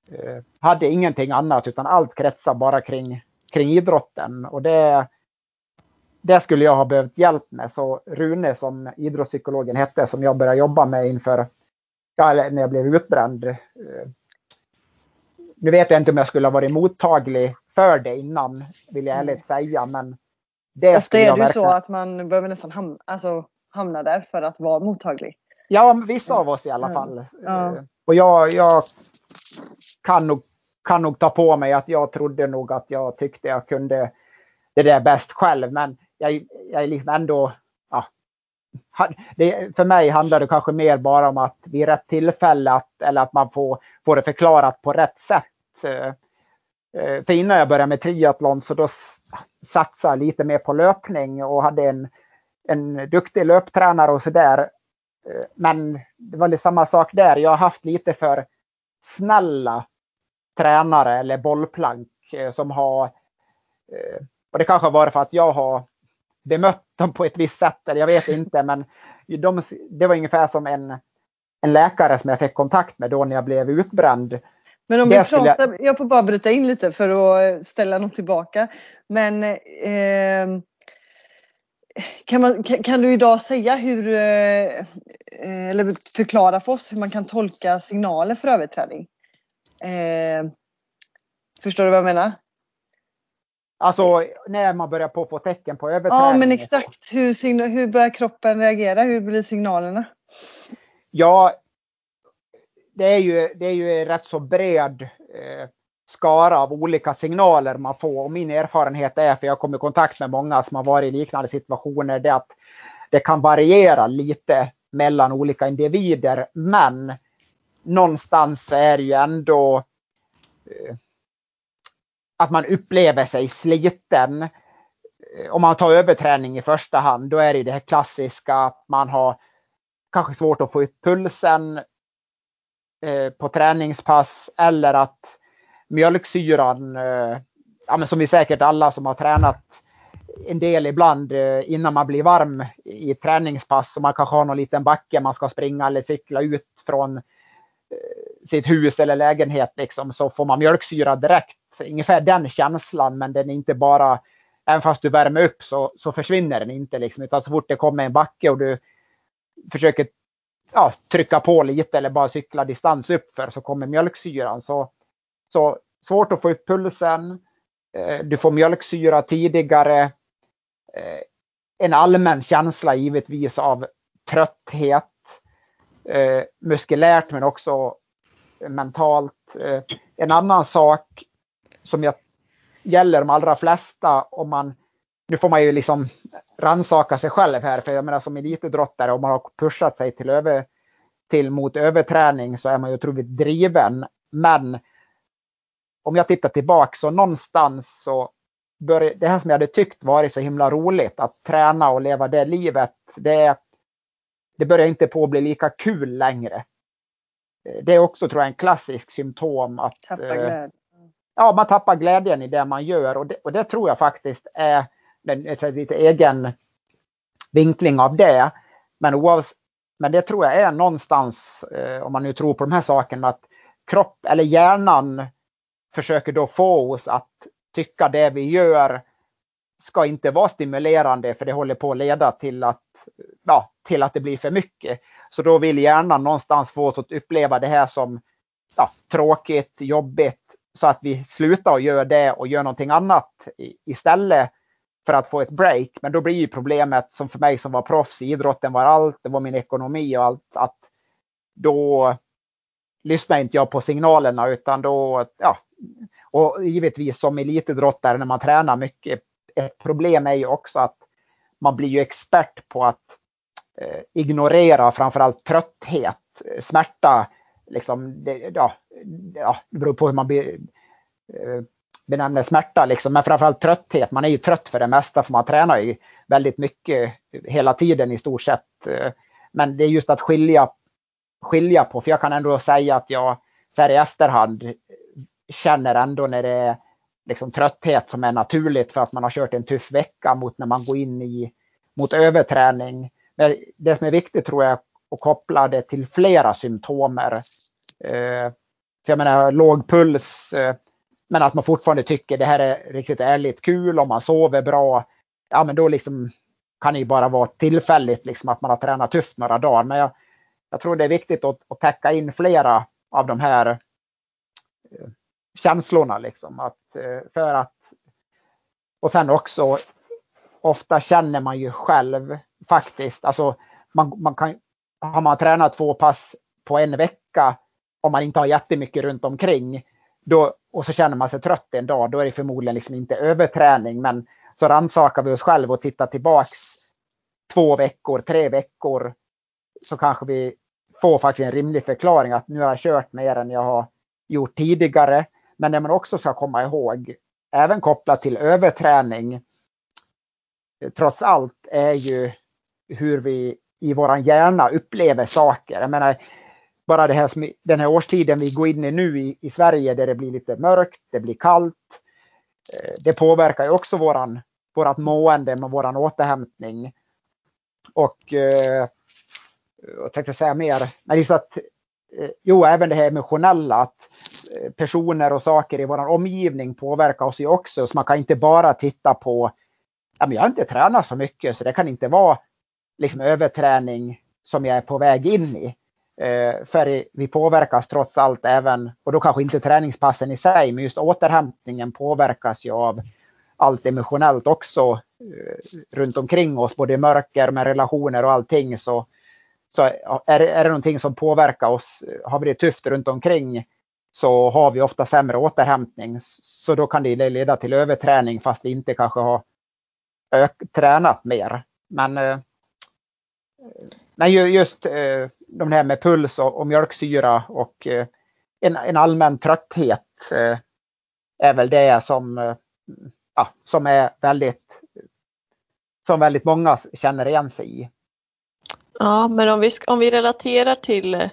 eh, hade ingenting annat utan allt kretsar bara kring, kring idrotten. Och det, det skulle jag ha behövt hjälp med. Så Rune som idrottspsykologen hette som jag började jobba med inför, ja, när jag blev utbränd. Eh, nu vet jag inte om jag skulle ha varit mottaglig för det innan, vill jag ärligt säga. Men det är det verkligen... så att man behöver nästan hamna, alltså, hamna där för att vara mottaglig. Ja, vissa av oss i alla fall. Ja. Och jag, jag kan, nog, kan nog ta på mig att jag trodde nog att jag tyckte jag kunde det där bäst själv. Men jag, jag är liksom ändå det, för mig handlar det kanske mer bara om att vid rätt tillfälle att, eller att man får, får det förklarat på rätt sätt. Eh, eh, för innan jag började med triathlon så då satsade jag lite mer på löpning och hade en, en duktig löptränare och sådär. Eh, men det var lite samma sak där. Jag har haft lite för snälla tränare eller bollplank som har och det kanske har varit för att jag har bemött dem på ett visst sätt. Eller jag vet inte, men de, det var ungefär som en, en läkare som jag fick kontakt med då när jag blev utbränd. Men om vi pratar, jag... jag... får bara bryta in lite för att ställa något tillbaka. Men eh, kan, man, kan, kan, du idag säga hur, eh, eller förklara för oss hur man kan tolka signaler för överträning? Eh, förstår du vad jag menar? Alltså när man börjar på få tecken på överträning. Ja men exakt. Hur, hur börjar kroppen reagera? Hur blir signalerna? Ja, det är ju, det är ju rätt så bred eh, skara av olika signaler man får. Och min erfarenhet är, för jag kommer i kontakt med många som har varit i liknande situationer, det att det kan variera lite mellan olika individer. Men någonstans är det ju ändå eh, att man upplever sig sliten. Eh, om man tar överträning i första hand, då är det det här klassiska att man har kanske svårt att få upp pulsen eh, på träningspass eller att mjölksyran, eh, ja, men som vi säkert alla som har tränat en del ibland eh, innan man blir varm i träningspass och man kanske har någon liten backe man ska springa eller cykla ut från Eh, sitt hus eller lägenhet liksom, så får man mjölksyra direkt. Ungefär den känslan, men den är inte bara, även fast du värmer upp så, så försvinner den inte. Liksom, utan så fort det kommer en backe och du försöker ja, trycka på lite eller bara cykla distans uppför så kommer mjölksyran. Så, så svårt att få upp pulsen. Eh, du får mjölksyra tidigare. Eh, en allmän känsla givetvis av trötthet eh, muskulärt men också eh, mentalt. Eh, en annan sak som jag gäller de allra flesta om man nu får man ju liksom ransaka sig själv här, för jag menar som elitidrottare, om man har pushat sig till, över, till mot överträning så är man ju otroligt driven. Men om jag tittar tillbaka så någonstans så började det här som jag hade tyckt varit så himla roligt att träna och leva det livet. Det är det börjar inte på att bli lika kul längre. Eh, det är också tror jag en klassisk symptom att eh. Ja, man tappar glädjen i det man gör och det, och det tror jag faktiskt är den, lite egen vinkling av det. Men, oavs, men det tror jag är någonstans, eh, om man nu tror på de här sakerna, att kropp eller hjärnan försöker då få oss att tycka det vi gör ska inte vara stimulerande för det håller på att leda till att, ja, till att det blir för mycket. Så då vill hjärnan någonstans få oss att uppleva det här som ja, tråkigt, jobbigt, så att vi slutar och gör det och gör någonting annat istället för att få ett break. Men då blir ju problemet som för mig som var proffs, idrotten var allt, det var min ekonomi och allt, att då lyssnar inte jag på signalerna utan då, ja, och givetvis som elitidrottare när man tränar mycket ett problem är ju också att man blir ju expert på att eh, ignorera framförallt trötthet, eh, smärta. Liksom, det, ja, ja, det beror på hur man be, eh, benämner smärta, liksom. men framförallt trötthet. Man är ju trött för det mesta för man tränar ju väldigt mycket hela tiden i stort sett. Eh. Men det är just att skilja, skilja på, för jag kan ändå säga att jag så här i efterhand känner ändå när det är liksom trötthet som är naturligt för att man har kört en tuff vecka mot när man går in i mot överträning. Men det som är viktigt tror jag att koppla det till flera symptomer. Eh, för jag menar låg puls, eh, men att man fortfarande tycker det här är riktigt ärligt kul, om man sover bra, ja men då liksom kan det ju bara vara tillfälligt liksom att man har tränat tufft några dagar. Men jag, jag tror det är viktigt att, att täcka in flera av de här eh, känslorna liksom. Att, eh, för att, och sen också, ofta känner man ju själv faktiskt, alltså man, man kan, har man tränat två pass på en vecka, om man inte har jättemycket runt omkring, då, och så känner man sig trött en dag, då är det förmodligen liksom inte överträning, men så rannsakar vi oss själva och tittar tillbaks två veckor, tre veckor, så kanske vi får faktiskt en rimlig förklaring att nu har jag kört mer än jag har gjort tidigare. Men det man också ska komma ihåg, även kopplat till överträning, trots allt är ju hur vi i våran hjärna upplever saker. Jag menar, bara det här som, den här årstiden vi går in i nu i, i Sverige där det blir lite mörkt, det blir kallt. Eh, det påverkar ju också våran, vårat mående med våran återhämtning. Och eh, jag tänkte säga mer, men det är så att, eh, jo, även det här emotionella, att Eh, personer och saker i vår omgivning påverkar oss ju också. Så man kan inte bara titta på, ja, men jag har inte tränat så mycket så det kan inte vara liksom överträning som jag är på väg in i. Eh, för vi påverkas trots allt även, och då kanske inte träningspassen i sig, men just återhämtningen påverkas ju av allt emotionellt också eh, runt omkring oss, både i mörker med relationer och allting. Så Så är, är det någonting som påverkar oss, eh, har vi det tufft runt omkring så har vi ofta sämre återhämtning. Så då kan det leda till överträning fast vi inte kanske har tränat mer. Men, eh, nej, just eh, de här med puls och, och mjölksyra och eh, en, en allmän trötthet eh, är väl det som, eh, ja, som är väldigt som väldigt många känner igen sig i. Ja, men om vi, om vi relaterar till eh,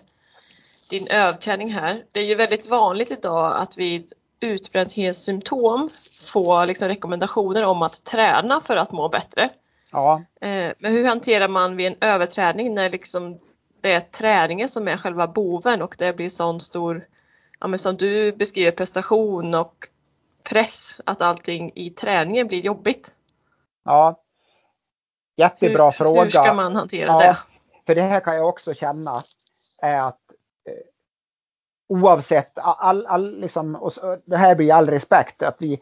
din övträning här. Det är ju väldigt vanligt idag att vid utbrändhetssymptom få liksom rekommendationer om att träna för att må bättre. Ja. Eh, men hur hanterar man vid en överträning när liksom det är träningen som är själva boven och det blir sån stor, ja, som du beskriver, prestation och press, att allting i träningen blir jobbigt? Ja, jättebra hur, fråga. Hur ska man hantera ja, det? För det här kan jag också känna är att oavsett all, all, liksom, och det här blir all respekt att vi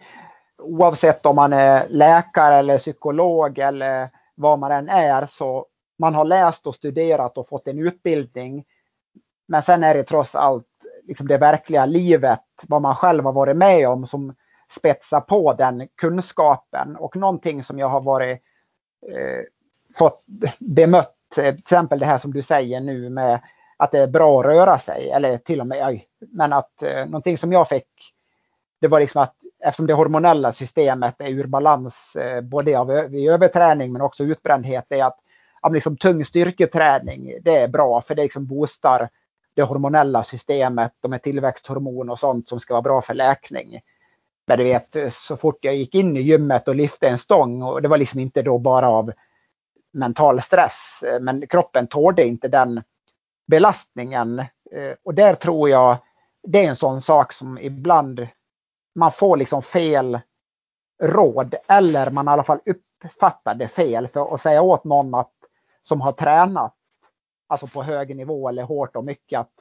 oavsett om man är läkare eller psykolog eller vad man än är så man har läst och studerat och fått en utbildning. Men sen är det trots allt liksom det verkliga livet, vad man själv har varit med om som spetsar på den kunskapen och någonting som jag har varit eh, fått bemött, eh, till exempel det här som du säger nu med att det är bra att röra sig eller till och med, men att eh, någonting som jag fick, det var liksom att eftersom det hormonella systemet är ur balans eh, både av vid överträning men också utbrändhet, är att, ja, liksom tung styrketräning, det är bra för det liksom boostar det hormonella systemet, de är tillväxthormon och sånt som ska vara bra för läkning. Men du vet, så fort jag gick in i gymmet och lyfte en stång och det var liksom inte då bara av mental stress, eh, men kroppen tålde inte den belastningen. Eh, och där tror jag det är en sån sak som ibland man får liksom fel råd eller man i alla fall uppfattar det fel. För att säga åt någon att, som har tränat alltså på hög nivå eller hårt och mycket att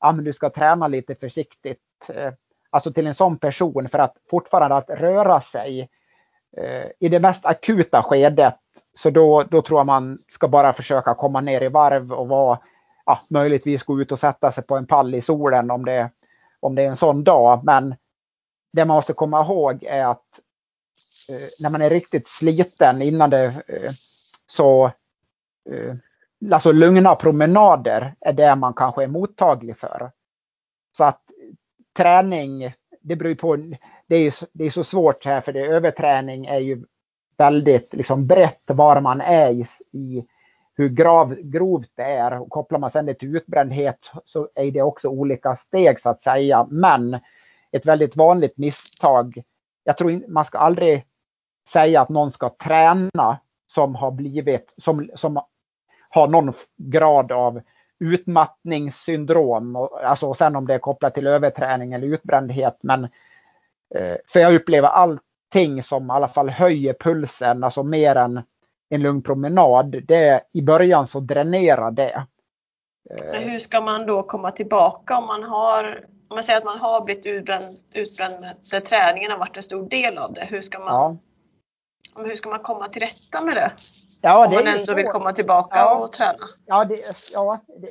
ja, men du ska träna lite försiktigt. Eh, alltså till en sån person för att fortfarande att röra sig eh, i det mest akuta skedet. Så då, då tror jag man ska bara försöka komma ner i varv och vara ja, möjligtvis gå ut och sätta sig på en pall i solen om det, om det är en sån dag. Men det man måste komma ihåg är att eh, när man är riktigt sliten innan det eh, så eh, alltså lugna promenader är det man kanske är mottaglig för. Så att träning, det beror på, det är, det är så svårt här för det överträning är ju väldigt liksom brett var man är i, i hur grav, grovt det är. Och kopplar man sedan det till utbrändhet så är det också olika steg så att säga. Men ett väldigt vanligt misstag, jag tror man ska aldrig säga att någon ska träna som har blivit, som, som har någon grad av utmattningssyndrom. Alltså och sen om det är kopplat till överträning eller utbrändhet. Men eh, för jag upplever allting som i alla fall höjer pulsen, alltså mer än en lugn promenad. Det, I början så dränerar det. Men hur ska man då komma tillbaka om man har om man säger att man har blivit utbränd, utbränd där träningen har varit en stor del av det. Hur ska man, ja. hur ska man komma till rätta med det? Ja, det om man ändå så. vill komma tillbaka ja. och träna. Ja, det, ja, det,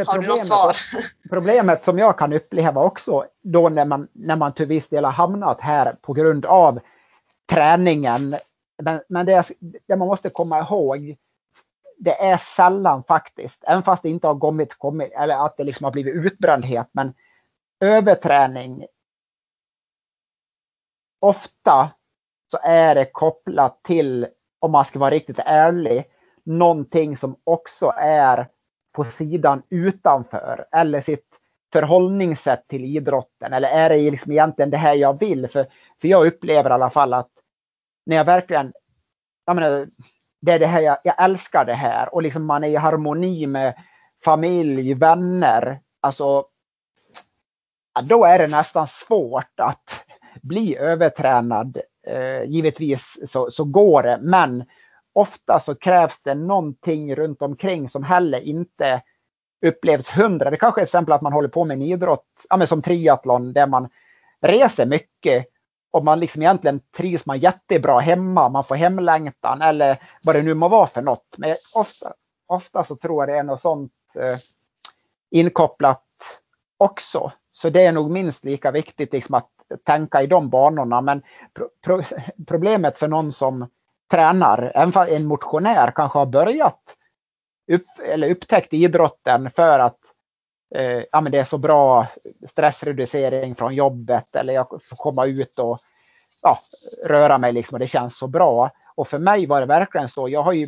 eh, har du något svar? Problemet som jag kan uppleva också då när man, när man till viss del har hamnat här på grund av träningen. Men, men det, det man måste komma ihåg det är sällan faktiskt, även fast det inte har kommit, kommit eller att det liksom har blivit utbrändhet, men överträning. Ofta så är det kopplat till, om man ska vara riktigt ärlig, någonting som också är på sidan utanför eller sitt förhållningssätt till idrotten. Eller är det liksom egentligen det här jag vill? För, för jag upplever i alla fall att när jag verkligen, jag menar, det är det här jag, jag älskar det här och liksom man är i harmoni med familj, vänner. Alltså, då är det nästan svårt att bli övertränad. Eh, givetvis så, så går det, men ofta så krävs det någonting runt omkring som heller inte upplevs hundra. Det kanske är till exempel att man håller på med en idrott, ja, men som triathlon, där man reser mycket om man liksom egentligen trivs man jättebra hemma, man får hemlängtan eller vad det nu må vara för något. Men ofta, ofta så tror jag det är något sånt eh, inkopplat också. Så det är nog minst lika viktigt liksom att tänka i de banorna. Men pro pro problemet för någon som tränar, även en motionär kanske har börjat upp, eller upptäckt idrotten för att eh, ja, men det är så bra stressreducering från jobbet eller jag får komma ut och ja, röra mig liksom och det känns så bra. Och för mig var det verkligen så. Jag, har ju,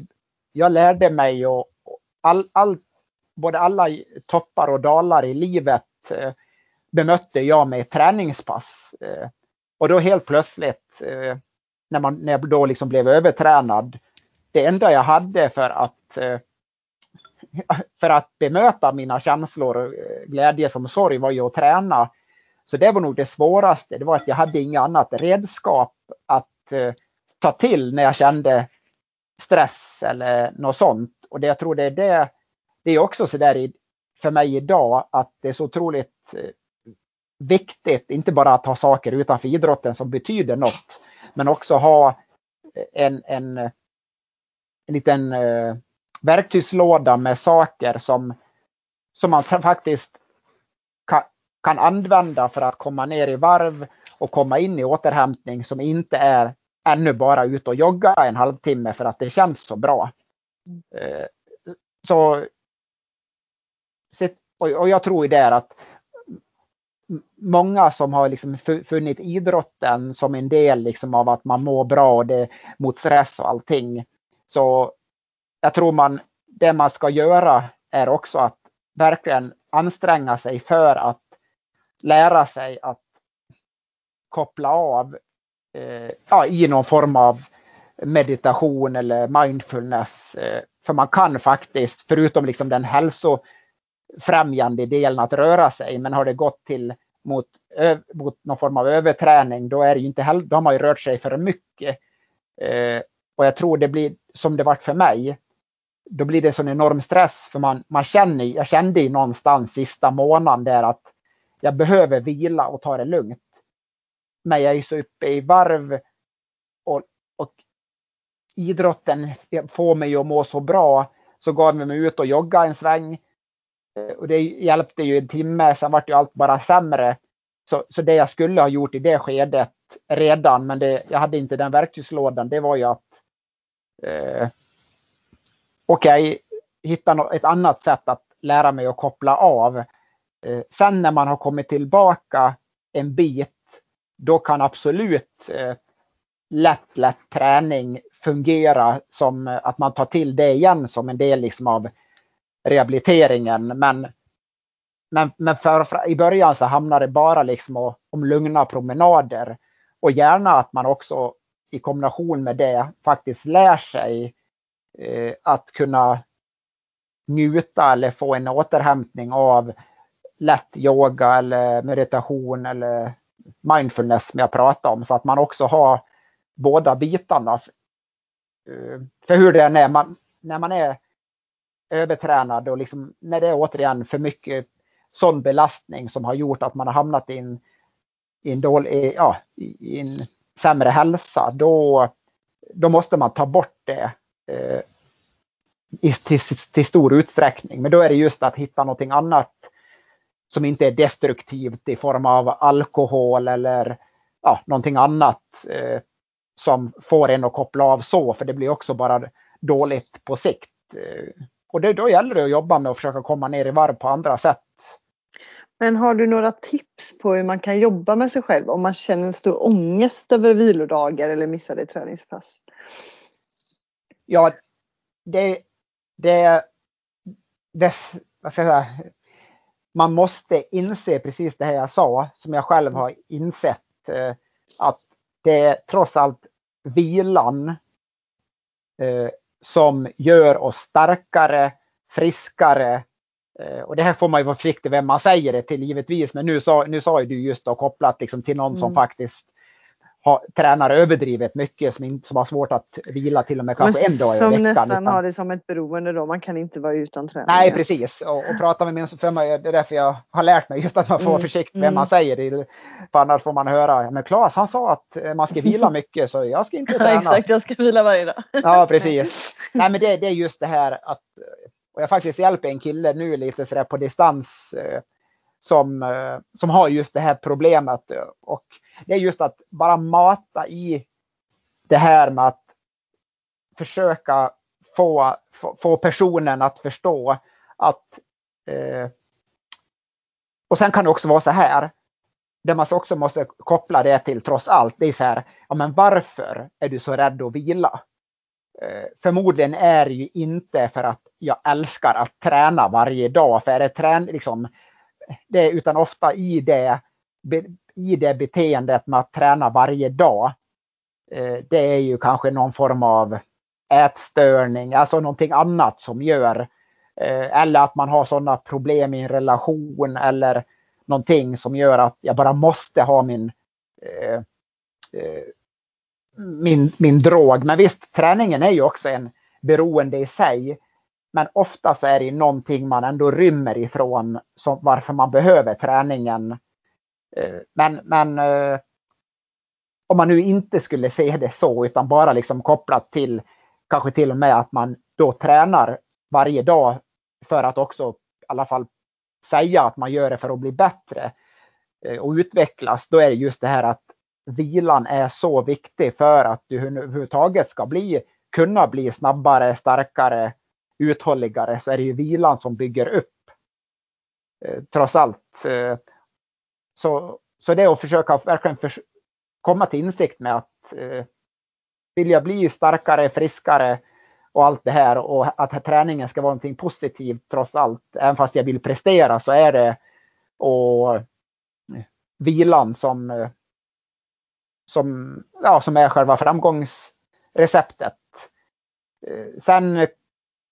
jag lärde mig och all, all, både alla toppar och dalar i livet eh, bemötte jag med träningspass. Eh, och då helt plötsligt eh, när, man, när jag då liksom blev övertränad. Det enda jag hade för att eh, för att bemöta mina känslor, eh, glädje som sorg, var ju att träna. Så det var nog det svåraste. Det var att jag hade inget annat redskap att eh, ta till när jag kände stress eller något sånt. Och det, jag tror det är det, det är också så där för mig idag att det är så otroligt eh, viktigt, inte bara att ha saker utanför idrotten som betyder något, men också ha en, en, en liten eh, verktygslåda med saker som, som man faktiskt kan, kan använda för att komma ner i varv och komma in i återhämtning som inte är ännu bara ut och jogga en halvtimme för att det känns så bra. Eh, så, och jag tror ju där att många som har liksom funnit idrotten som en del liksom av att man mår bra och det, mot stress och allting. Så jag tror man, det man ska göra är också att verkligen anstränga sig för att lära sig att koppla av eh, ja, i någon form av meditation eller mindfulness. Eh, för man kan faktiskt, förutom liksom den hälsofrämjande delen att röra sig, men har det gått till mot, mot någon form av överträning, då, är det inte, då har man ju rört sig för mycket. Eh, och jag tror det blir som det varit för mig. Då blir det sån enorm stress för man, man känner, jag kände ju någonstans sista månaden där att jag behöver vila och ta det lugnt. Men jag är så uppe i varv och, och idrotten får mig att må så bra. Så gav jag mig ut och jogga en sväng. Eh, och det hjälpte ju en timme, sen vart ju allt bara sämre. Så, så det jag skulle ha gjort i det skedet redan, men det, jag hade inte den verktygslådan, det var ju att eh, okej, okay, hitta ett annat sätt att lära mig att koppla av. Eh, sen när man har kommit tillbaka en bit, då kan absolut eh, lätt, lätt träning fungera som eh, att man tar till det igen som en del liksom av rehabiliteringen. Men, men, men för, för, i början så hamnar det bara liksom om lugna promenader. Och gärna att man också i kombination med det faktiskt lär sig eh, Eh, att kunna njuta eller få en återhämtning av lätt yoga eller meditation eller mindfulness som jag pratade om. Så att man också har båda bitarna. Eh, för hur det än är, man, när man är övertränad och liksom, när det är återigen för mycket sån belastning som har gjort att man har hamnat i en, i en, dålig, ja, i en sämre hälsa, då, då måste man ta bort det Eh, i, till, till, stor utsträckning. Men då är det just att hitta någonting annat som inte är destruktivt i form av alkohol eller ja, någonting annat eh, som får en att koppla av så, för det blir också bara dåligt på sikt. Eh, och det, då gäller det att jobba med att försöka komma ner i varv på andra sätt. Men har du några tips på hur man kan jobba med sig själv om man känner en stor ångest över vilodagar eller missade träningspass? Ja, det, det, det vad ska jag säga, man måste inse precis det här jag sa, som jag själv har insett, eh, att det är trots allt vilan eh, som gör oss starkare, friskare. Eh, och det här får man ju vara försiktig vem man säger det till givetvis. Men nu sa, nu sa ju du just då kopplat liksom till någon mm. som faktiskt ha, tränar överdrivet mycket som, in, som har svårt att vila till och med kanske en dag i som veckan. nästan utan- har det som ett beroende då. Man kan inte vara utan träning. Nej, precis. Och, och prata med min för mig, det är därför jag har lärt mig just att man får vara Mm, försiktig med mm. vad man säger. Det- För annars får man höra, "Ja, men Claes han sa att eh, man ska vila mycket så jag ska inte Ja, träna. exakt, jag ska vila varje dag. Ja, precis. Nej, men det, det är just det här att, och jag faktiskt hjälper en kille nu lite sådär på distans eh, som, eh, som har just det här problemet. Och det är just att bara mata i det här med att försöka få, få, få personen att förstå att eh, och sen kan det också vara så här. Det man också måste koppla det till trots allt, det är så här, ja men varför är du så rädd att vila? Eh, förmodligen är det ju inte för att jag älskar att träna varje dag, för är det trän, liksom, det utan ofta i det, i det beteendet med att träna varje dag. Eh, det är ju kanske någon form av ätstörning, alltså någonting annat som gör eh, eller att man har sådana problem i en relation eller någonting som gör att jag bara måste ha min eh, eh, min, min drog. Men visst, träningen är ju också en beroende i sig. Men ofta så är det någonting man ändå rymmer ifrån som, varför man behöver träningen. Eh, men, men eh, om man nu inte skulle se det så utan bara liksom kopplat till kanske till och med att man då tränar varje dag för att också i alla fall säga att man gör det för att bli bättre eh, och utvecklas. Då är det just det här att vilan är så viktig för att du överhuvudtaget ska bli, kunna bli snabbare, starkare, uthålligare så är det ju vilan som bygger upp. Eh, trots allt. Eh, så, så det är att försöka verkligen för, komma till insikt med att eh, vill jag bli starkare, friskare och allt det här och att träningen ska vara någonting positivt trots allt. Även fast jag vill prestera så är det och eh, vilan som, eh, som, ja, som är själva framgångsreceptet. Eh, sen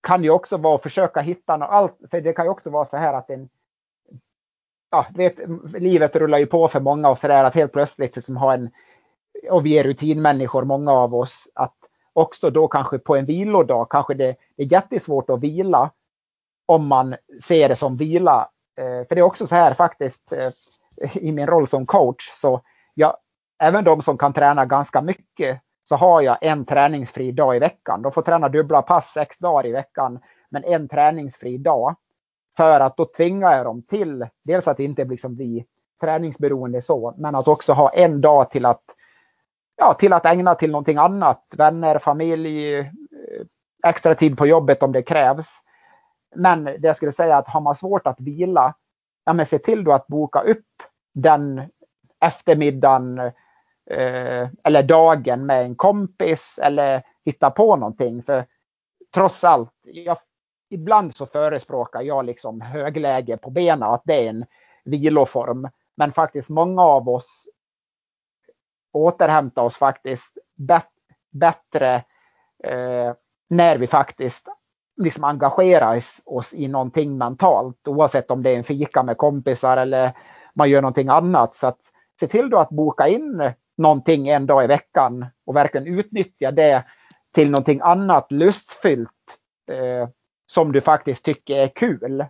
kan ju också vara att försöka hitta något, allt, för det kan ju också vara så här att en Ja, du vet, livet rullar ju på för många och så där att helt plötsligt liksom ha en och vi är rutinmänniskor, många av oss, att också då kanske på en vilodag kanske det är jättesvårt att vila om man ser det som vila. Eh, För det är också så här faktiskt eh, i min roll som coach, så jag, även de som kan träna ganska mycket så har jag en träningsfri dag i veckan. De får träna dubbla pass sex dagar i veckan, men en träningsfri dag. För att då tvingar jag dem till, dels att inte liksom bli träningsberoende så, men att också ha en dag till att ja, till att ägna till någonting annat. Vänner, familj, eh, extra tid på jobbet om det krävs. Men det jag skulle säga att har man svårt att vila, ja men se till då att boka upp den eftermiddagen eh, eller dagen med en kompis eller hitta på någonting. För trots allt, jag, ibland så förespråkar jag liksom högläge på benen, att det är en viloform. Men faktiskt många av oss återhämtar oss faktiskt bet bättre eh, när vi faktiskt liksom engagerar oss i någonting mentalt oavsett om det är en fika med kompisar eller man gör någonting annat. Så att se till då att boka in någonting en dag i veckan och verkligen utnyttja det till någonting annat lustfyllt eh, som du faktiskt tycker är kul.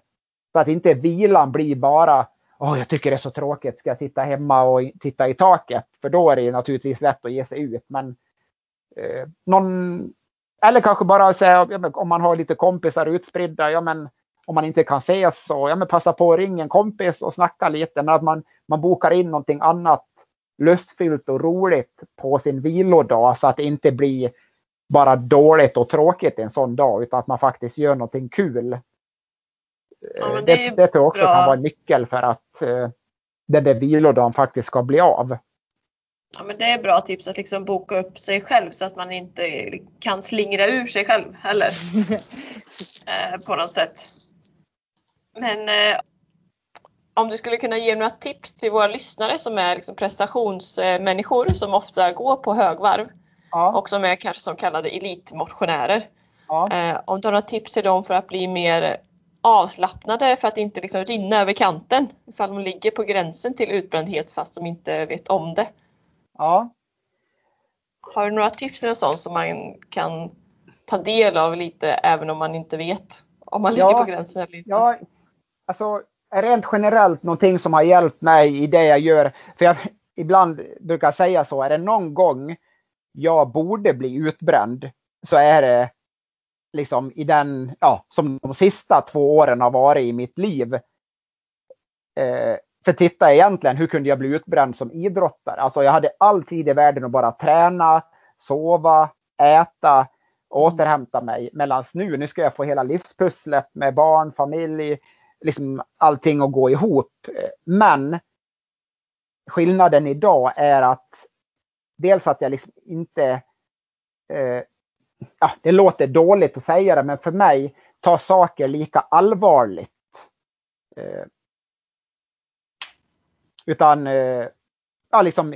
Så att inte vilan blir bara Åh, jag tycker det är så tråkigt, ska jag sitta hemma och titta i taket? För då är det naturligtvis lätt att ge sig ut. Men eh, någon, eller kanske bara säga, ja, men om man har lite kompisar utspridda, ja men om man inte kan ses så, ja men passa på att ringa en kompis och snacka lite. Men att man, man bokar in någonting annat lustfyllt och roligt på sin vilodag så att det inte blir bara dåligt och tråkigt en sån dag utan att man faktiskt gör någonting kul. Ja, men det, det det tror jag också bra. kan vara en nyckel för att eh, den där vilodagen faktiskt ska bli av. Ja, men det är bra tips att liksom boka upp sig själv så att man inte kan slingra ur sig själv heller. eh, på något sätt. Men eh, om du skulle kunna ge några tips till våra lyssnare som är liksom prestationsmänniskor som ofta går på högvarv Ja, och som är kanske som kallade elitmotionärer. ja. Eh, om du har några tips till dem för att bli mer avslappnade för att inte liksom rinna över kanten ifall de ligger på gränsen till utbrändhet fast de inte vet om det. Ja. Har du några tips eller sånt som man kan ta del av lite även om man inte vet om man ja, ligger på gränsen eller inte? Ja, alltså rent generellt någonting som har hjälpt mig i det jag gör. För jag ibland brukar säga så, är det någon gång jag borde bli utbränd så är det liksom i den, ja, som de sista två åren har varit i mitt liv. Eh, för titta egentligen, hur kunde jag bli utbränd som idrottare? Alltså jag hade all tid i världen att bara träna, sova, äta, återhämta mig. Medan nu, nu ska jag få hela livspusslet med barn, familj, liksom allting att gå ihop. Men skillnaden idag är att dels att jag liksom inte eh, ja, det låter dåligt att säga det, men för mig tar saker lika allvarligt. Eh, utan, eh, ja liksom,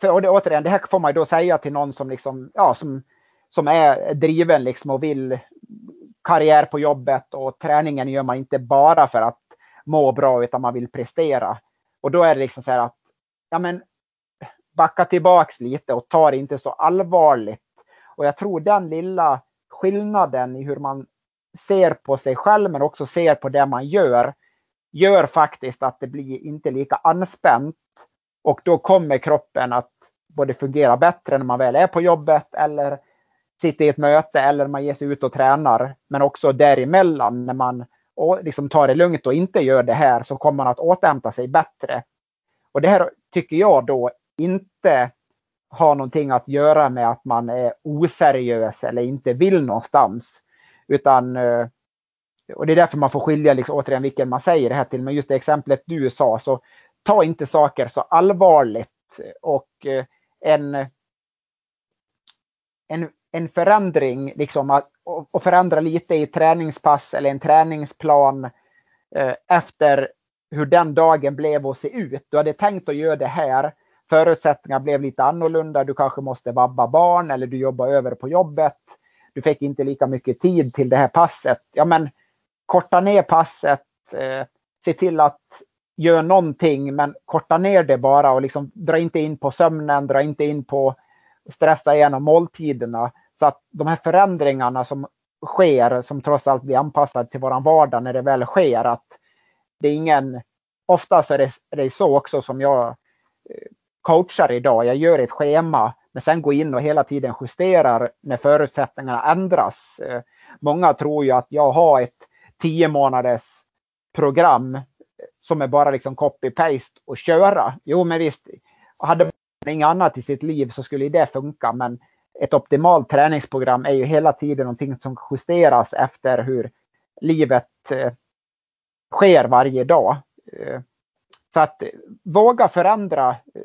för och det, återigen, det här får man ju då säga till någon som liksom, ja, som, som är driven liksom och vill karriär på jobbet och träningen gör man inte bara för att må bra utan man vill prestera. Och då är det liksom så här att, ja men backa tillbaks lite och ta det inte så allvarligt. Och jag tror den lilla skillnaden i hur man ser på sig själv men också ser på det man gör gör faktiskt att det blir inte lika anspänt. Och då kommer kroppen att både fungera bättre när man väl är på jobbet eller sitter i ett möte eller man ger sig ut och tränar. Men också däremellan när man liksom tar det lugnt och inte gör det här så kommer man att återhämta sig bättre. Och det här tycker jag då inte har någonting att göra med att man är oseriös eller inte vill någonstans. Utan eh, och det är därför man får skilja liksom, återigen vilken man säger det här till. Men just det exemplet du sa, så ta inte saker så allvarligt. Och eh, en, en, en förändring, liksom att och förändra lite i träningspass eller en träningsplan eh, efter hur den dagen blev att se ut. Du hade tänkt att göra det här. Förutsättningarna blev lite annorlunda. Du kanske måste vabba barn eller du jobbar över på jobbet. Du fick inte lika mycket tid till det här passet. Ja, men korta ner passet, eh, se till att göra någonting men korta ner det bara och liksom dra inte in på sömnen, dra inte in på stressa igenom måltiderna. Så att de här förändringarna som sker, som trots allt blir anpassade till våran vardag när det väl sker, att det är ingen... Oftast är det, är det så också som jag eh, coachar idag. Jag gör ett schema men sen går in och hela tiden justerar när förutsättningarna ändras. Eh, många tror ju att jag har ett tio månaders program eh, som är bara liksom copy-paste och köra. Jo, men visst, hade man inget annat i sitt liv så skulle det funka. Men ett optimalt träningsprogram är ju hela tiden någonting som justeras efter hur livet eh, sker varje dag. Eh, så att eh, våga förändra, eh,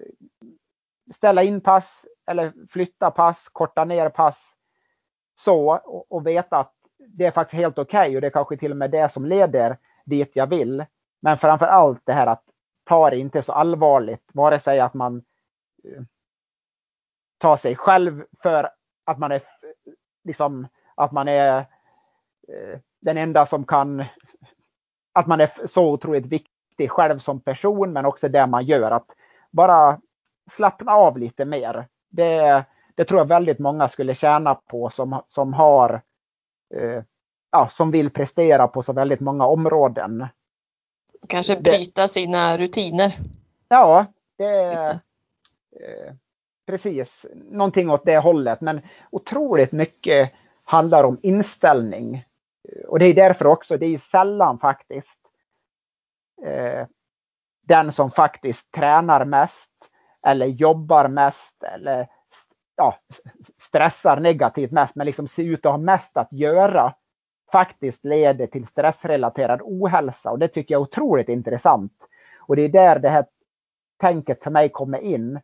ställa in pass eller flytta pass, korta ner pass så och, och veta att det är faktiskt helt okej okay och det är kanske till och med det som leder dit jag vill. Men framför allt det här att ta det inte så allvarligt, vare sig att man eh, tar sig själv för att man är liksom att man är eh, den enda som kan att man är så otroligt viktig själv som person men också det man gör. Att bara slappna av lite mer. Det, det tror jag väldigt många skulle tjäna på som, som har eh, ja, som vill prestera på så väldigt många områden. Kanske bryta det, sina rutiner. Ja, det eh, precis någonting åt det hållet. Men otroligt mycket handlar om inställning. Och det är därför också, det är sällan faktiskt eh, den som faktiskt tränar mest eller jobbar mest eller ja, stressar negativt mest, men liksom ser ut att ha mest att göra faktiskt leder till stressrelaterad ohälsa. Och det tycker jag är otroligt intressant. Och det är där det här tänket för mig kommer in.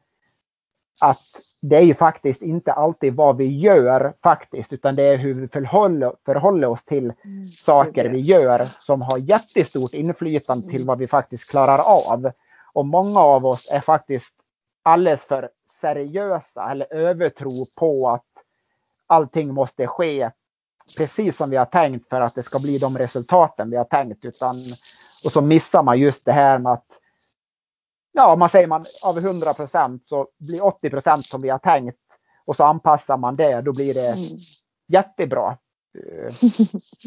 Att det är ju faktiskt inte alltid vad vi gör faktiskt, utan det är hur vi förhåller, förhåller oss till mm, saker vi gör som har jättestort inflytande till mm. vad vi faktiskt klarar av. Och många av oss är faktiskt alldeles för seriösa eller övertro på att allting måste ske precis som vi har tänkt för att det ska bli de resultaten vi har tänkt. Utan, och så missar man just det här med att ja, man säger man av 100 procent så blir 80 procent som vi har tänkt. och så anpassar man det, då blir det mm. jättebra.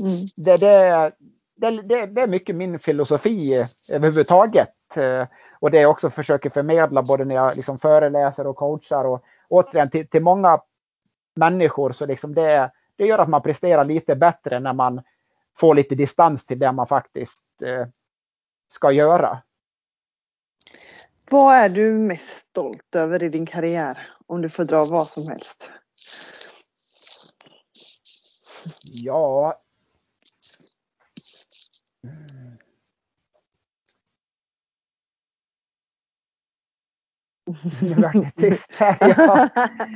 Mm. Det, det, det, det, är mycket min filosofi överhuvudtaget. Och det jag också försöker förmedla både när jag liksom föreläser och coachar och återigen till, till många människor så liksom det, det gör att man presterar lite bättre när man får lite distans till det man faktiskt eh, ska göra. Vad är du mest stolt över i din karriär? Om du får dra vad som helst. Ja. Nu vart det tyst här.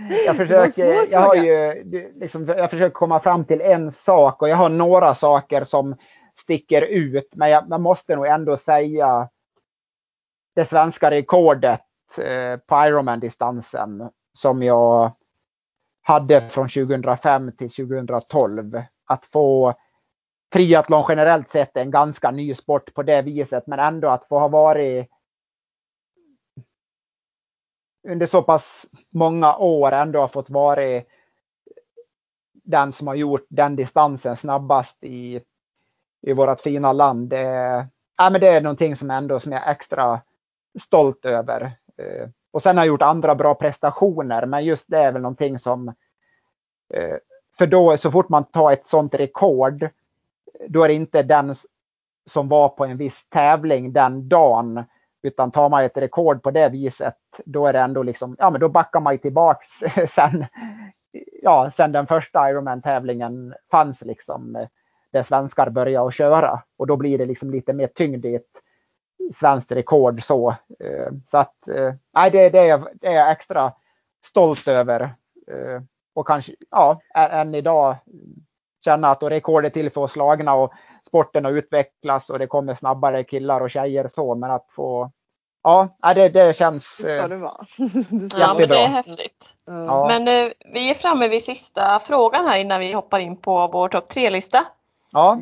Jag, jag, försöker, jag, har ju, liksom, jag försöker komma fram till en sak och jag har några saker som sticker ut. Men jag, man måste nog ändå säga det svenska rekordet eh, på Ironman-distansen som jag hade från 2005 till 2012. Att få triathlon generellt sett är en ganska ny sport på det viset, men ändå att få ha varit under så pass många år ändå har fått vara den som har gjort den distansen snabbast i, i vårt fina land. Det, ja, men det är någonting som ändå som jag är extra stolt över. Eh, och sen har jag gjort andra bra prestationer, men just det är väl någonting som eh, för då så fort man tar ett sånt rekord, då är det inte den som var på en viss tävling den dagen utan tar man ett rekord på det viset, då är det ändå liksom, ja men då backar man ju tillbaks sen, ja, sen den första Ironman-tävlingen fanns liksom, eh, där svenskar började att köra. Och då blir det liksom lite mer tyngd i ett svenskt rekord så. Eh, så att, eh, nej, det, det, är, det är jag extra stolt över. Eh, och kanske, ja, än idag känna att rekord är till för att slagna och sporten har utvecklats och det kommer snabbare killar och tjejer så, men att få Ja, det, det känns det ska det vara. det ja, men det är häftigt. Ja. Men eh, vi är framme vid sista frågan här innan vi hoppar in på vår topp tre-lista. Ja.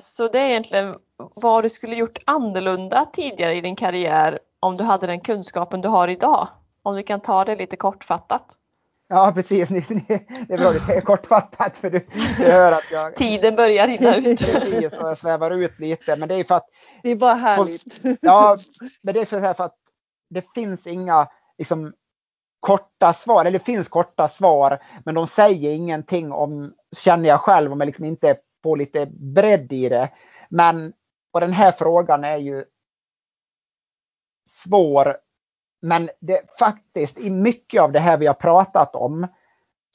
Så det är egentligen vad du skulle gjort annorlunda tidigare i din karriär om du hade den kunskapen du har idag. Om du kan ta det lite kortfattat. Ja precis, det är bra du säger kortfattat för du, du hör att jag... Tiden börjar rinna ut. Precis, och jag svävar ut lite men det är för att... Det är bara härligt. Ja, men det är för att det finns inga liksom, korta svar, eller det finns korta svar men de säger ingenting om, känner jag själv, om jag liksom inte får lite bredd i det. Men, och den här frågan är ju svår men det, faktiskt i mycket av det här vi har pratat om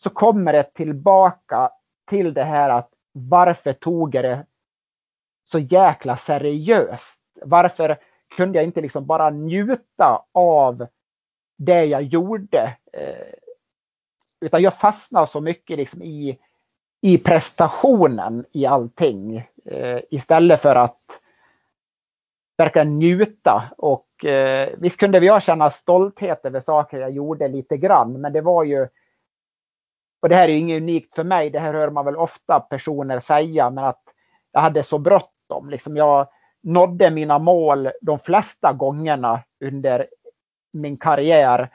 så kommer det tillbaka till det här att varför tog jag det så jäkla seriöst? Varför kunde jag inte liksom bara njuta av det jag gjorde? Eh, utan jag fastnade så mycket liksom i, i prestationen i allting eh, istället för att verkar njuta och eh, visst kunde jag känna stolthet över saker jag gjorde lite grann men det var ju och det här är inget unikt för mig, det här hör man väl ofta personer säga men att jag hade så bråttom. Liksom jag nådde mina mål de flesta gångerna under min karriär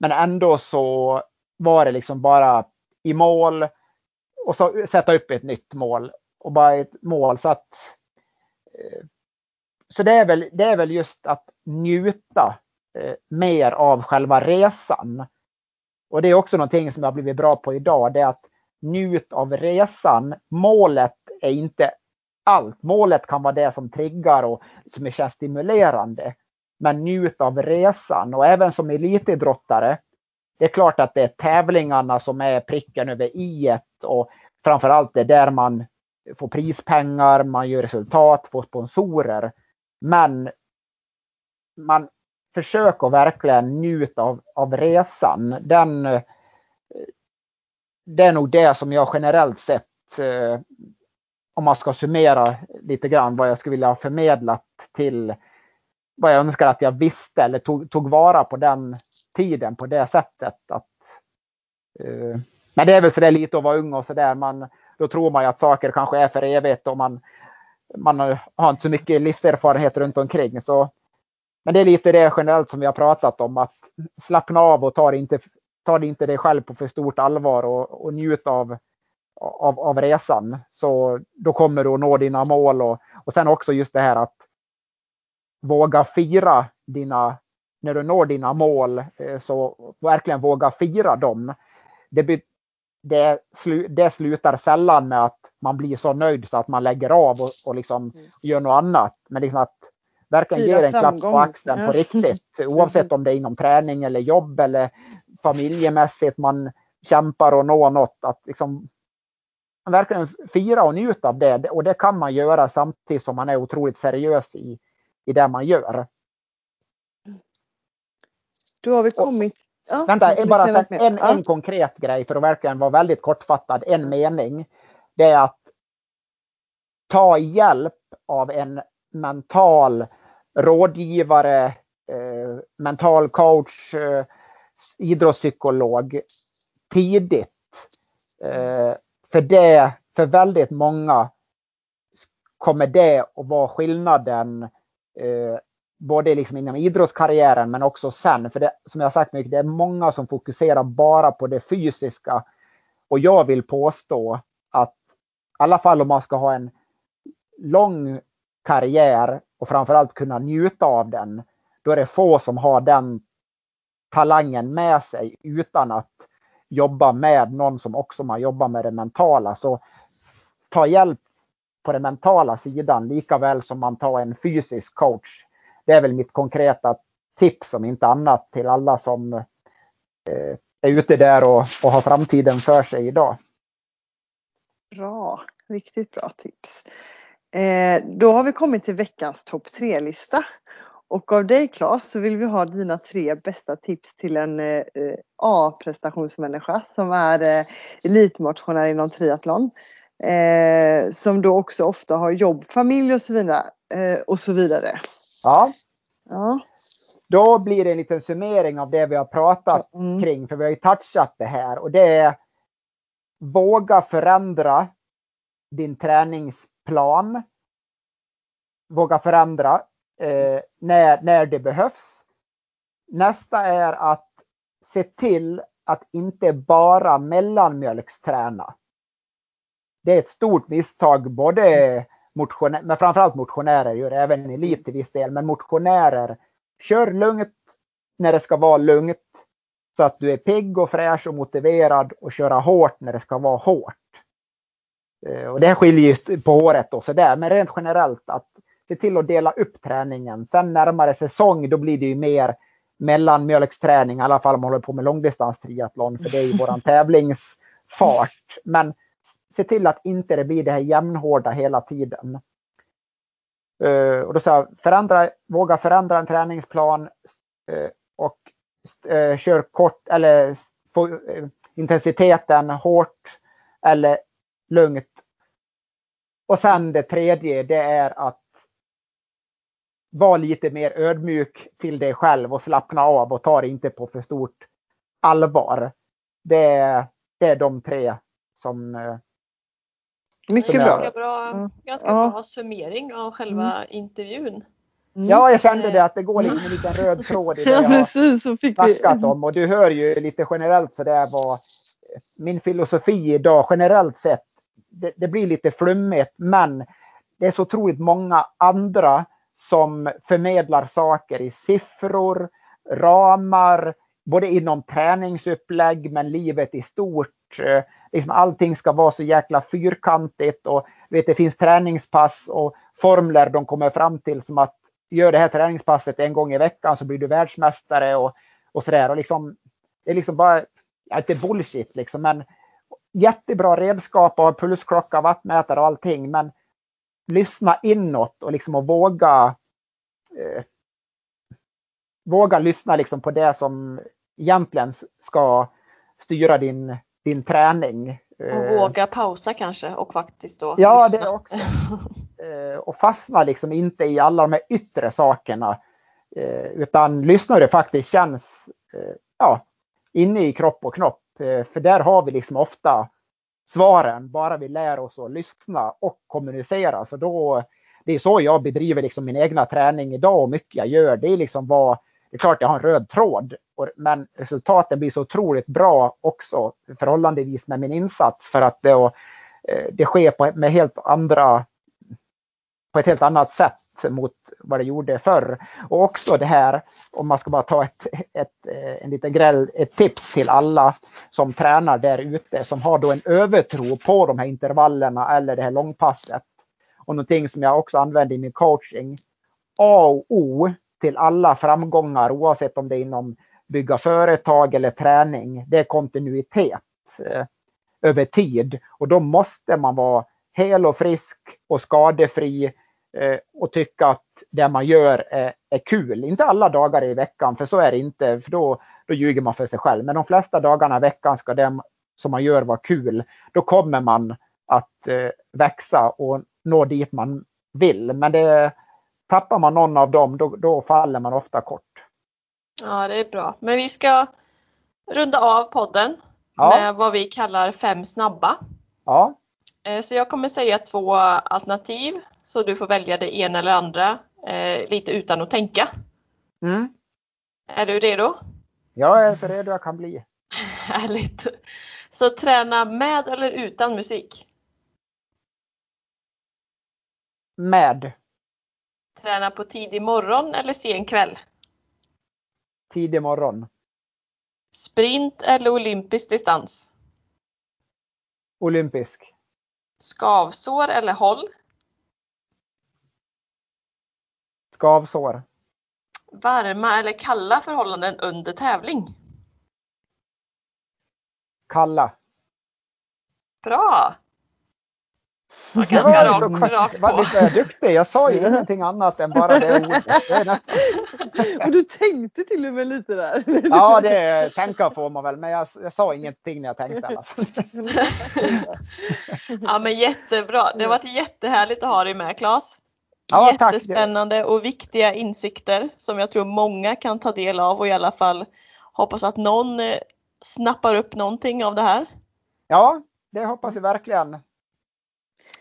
men ändå så var det liksom bara i mål och så sätta upp ett nytt mål och bara ett mål så att eh, så det är, väl, det är väl just att njuta eh, mer av själva resan. Och det är också någonting som jag har blivit bra på idag. Det är att njut av resan. Målet är inte allt. Målet kan vara det som triggar och som känns stimulerande. Men njut av resan och även som elitidrottare. Det är klart att det är tävlingarna som är pricken över i och framförallt det är där man får prispengar, man gör resultat, får sponsorer. Men man försöker verkligen njuta av, av resan. Den, det är nog det som jag generellt sett, eh, om man ska summera lite grann vad jag skulle vilja ha förmedlat till vad jag önskar att jag visste eller tog, tog vara på den tiden på det sättet. Att, eh, men det är väl för det lite att vara ung och sådär. Då tror man ju att saker kanske är för evigt och man man har inte så mycket livserfarenhet runt omkring. Så, men det är lite det generellt som vi har pratat om, att slappna av och ta det inte ta inte dig själv på för stort allvar och, och njut av, av, av resan. Så då kommer du att nå dina mål och, och sen också just det här att våga fira dina, när du når dina mål, eh, så verkligen våga fira dem. Det, det, det slutar sällan med att man blir så nöjd så att man lägger av och, och liksom mm. gör något annat. Men liksom att verkligen ge en klapp på axeln ja. på riktigt. Oavsett om det är inom träning eller jobb eller familjemässigt man kämpar och når något. Att liksom verkligen fira och njuta av det. Och det kan man göra samtidigt som man är otroligt seriös i, i det man gör. Då har vi kommit... Ja, vänta, bara en, en, en konkret grej för att verkligen vara väldigt kortfattad. En mening. Det är att ta hjälp av en mental rådgivare, eh, mental coach, eh, idrottspsykolog tidigt. Eh, för det, för väldigt många kommer det att vara skillnaden eh, både liksom inom idrottskarriären men också sen. För det, som jag sagt mycket, det är många som fokuserar bara på det fysiska. Och jag vill påstå att i alla fall om man ska ha en lång karriär och framförallt kunna njuta av den, då är det få som har den talangen med sig utan att jobba med någon som också man jobbar med det mentala. Så ta hjälp på den mentala sidan lika väl som man tar en fysisk coach. Det är väl mitt konkreta tips om inte annat till alla som eh, är ute där och, och har framtiden för sig idag. Bra, riktigt bra tips. Eh, då har vi kommit till veckans topp tre-lista. Och av dig Claes så vill vi ha dina tre bästa tips till en eh, A-prestationsmänniska som är eh, elitmotionär inom triathlon. Eh, som då också ofta har jobb, familj och så vidare. Eh, och så vidare. Ja. ja. Då blir det en liten summering av det vi har pratat mm. kring, för vi har ju touchat det här och det är våga förändra din träningsplan. Våga förändra eh, när, när det behövs. Nästa är att se till att inte bara mellanmjölksträna. Det är ett stort misstag både motionärer, men framförallt motionärer gör även elit till viss del, men motionärer kör lugnt när det ska vara lugnt så att du är pigg och fräsch och motiverad och köra hårt när det ska vara hårt. Eh, och det skiljer ju på året och sådär, men rent generellt att se till att dela upp träningen. Sen närmare säsong då blir det ju mer mellanmjölksträning, i alla fall om man håller på med långdistans triathlon, för det är ju våran tävlingsfart. Men se till att inte det blir det här jämnhårda hela tiden. Uh, och då sa förändra, våga förändra en träningsplan uh, och uh, kör kort eller få intensiteten hårt eller lugnt. Och sen det tredje, det är att var lite mer ödmjuk till dig själv och slappna av och ta det inte på för stort allvar. Det, det är de tre som... Eh, Mycket bra. Ganska bra, mm. ganska ja. bra summering av själva mm. intervjun. Mm. Ja, jag kände det att det går liksom en liten röd tråd i det jag har snackat om. Och du hör ju lite generellt så där vad min filosofi idag generellt sett. Det, det blir lite flummigt, men det är så otroligt många andra som förmedlar saker i siffror, ramar, både inom träningsupplägg men livet i stort. Eh, liksom allting ska vara så jäkla fyrkantigt och vet, det finns träningspass och formler de kommer fram till som att gör det här träningspasset en gång i veckan så blir du världsmästare och, och sådär. Och liksom, det är liksom bara, ja, inte bullshit liksom, men jättebra redskap och pulsklocka, vattmätare och allting. Men lyssna inåt och liksom att våga eh, våga lyssna liksom på det som egentligen ska styra din, din träning. Och eh, våga pausa kanske och faktiskt då Ja, lyssna. det också. Eh, och fastna liksom inte i alla de här yttre sakerna. Eh, utan lyssna hur det faktiskt känns ja, inne i kropp och knopp. För där har vi liksom ofta svaren, bara vi lär oss att lyssna och kommunicera. Så då, det är så jag bedriver liksom min egna träning idag och mycket jag gör. Det är liksom vad, det är klart jag har en röd tråd, men resultaten blir så otroligt bra också förhållandevis med min insats för att det, eh, det sker på, med helt andra på ett helt annat sätt mot vad det gjorde förr. Och också det här, om man ska bara ta ett, ett, eh, en liten gräll, ett tips till alla som tränar där ute som har då en övertro på de här intervallerna eller det här långpasset. Och någonting som jag också använder i min coaching. A och O till alla framgångar oavsett om det är inom bygga företag eller träning. Det är kontinuitet eh, över tid och då måste man vara hel och frisk och skadefri eh, och tycka att det man gör är, är, kul. Inte alla dagar i veckan, för så är det inte, för då, då ljuger man för sig själv. Men de flesta dagarna i veckan ska det som man gör vara kul. Då kommer man att eh, växa och nå dit man vill. Men det, tappar man någon av dem, då, då faller man ofta kort. Ja, det är bra. Men vi ska runda av podden ja. med vad vi kallar fem snabba. Ja. Eh, så jag kommer säga två alternativ så du får välja det ena eller andra eh, lite utan att tänka. Mm. Är du redo? Jag är så redo jag kan bli. Härligt. Så träna med eller utan musik? Med. Träna på tidig morgon eller sen kväll? Tidig morgon. Sprint eller olympisk distans? Olympisk. Skavsår eller håll? Skavsår. Varma eller kalla förhållanden under tävling? Kalla. Bra! Var ganska rakt, rakt på. Var lite duktig. Jag sa ju ingenting annat än bara det ordet. Och du tänkte till och med lite där. Ja, det tänka får man väl, men jag, jag sa ingenting när jag tänkte i alla fall. Ja, men jättebra. Det har varit jättehärligt att ha dig med Claes. Ja, Jättespännande tack. och viktiga insikter som jag tror många kan ta del av och i alla fall hoppas att någon eh, snappar upp någonting av det här. Ja, det hoppas vi verkligen.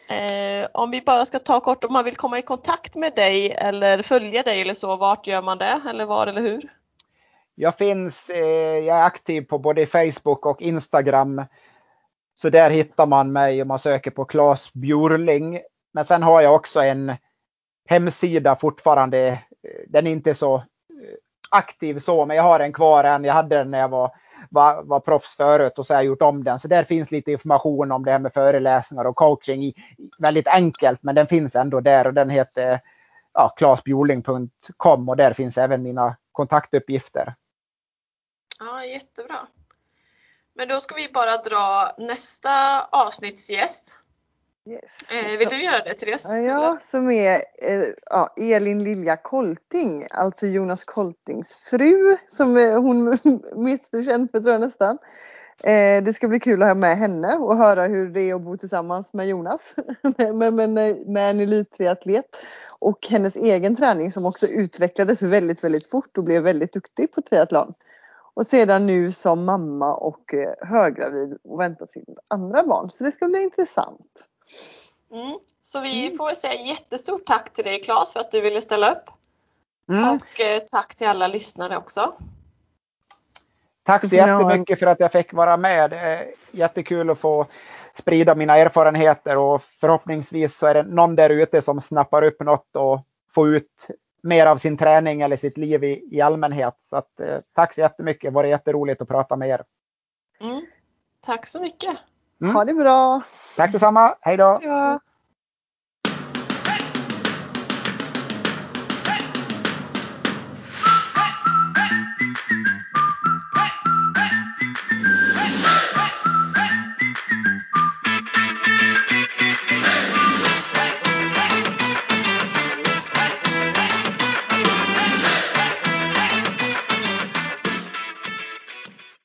Eh, om vi bara ska ta kort om man vill komma i kontakt med dig eller följa dig eller så, vart gör man det eller var eller hur? Jag finns, eh, jag är aktiv på både Facebook och Instagram. Så där hittar man mig om man söker på Claes Bjurling. Men sen har jag också en hemsida fortfarande. Eh, den är inte så eh, aktiv så, men jag har den kvar än. Jag hade den när jag var var, var proffs förut och så har jag gjort om den. Så där finns lite information om det här med föreläsningar och coaching. Väldigt enkelt, men den finns ändå där och den heter ja, klasbjoling.com och där finns även mina kontaktuppgifter. Ja, jättebra. Men då ska vi bara dra nästa avsnittsgäst. Yes. Eh, vill du göra det Therese? Ja, som är eh, ja, Elin Lilja Kolting, alltså Jonas Koltings fru som är hon mest känd för tror jag nästan. Eh, det ska bli kul att ha med henne och höra hur det är att bo tillsammans med Jonas. med, med, med en elittriatlet. Och hennes egen träning som också utvecklades väldigt, väldigt fort och blev väldigt duktig på triathlon. Och sedan nu som mamma och eh, höggravid och väntar sin andra barn. Så det ska bli intressant. Mm. Så vi mm. får väl säga jättestort tack till dig Claes för att du ville ställa upp. Mm. Och eh, tack till alla lyssnare också. Tack så, jättemycket för att jag fick vara med. Det är jättekul att få sprida mina erfarenheter och förhoppningsvis så är det någon där ute som snappar upp något och får ut mer av sin träning eller sitt liv i, i allmänhet. Så att, eh, tack så jättemycket. Det var jätteroligt att prata med er. Mm. Tack så mycket. Mm. Ha det bra. Tack detsamma. Hej då. Ja.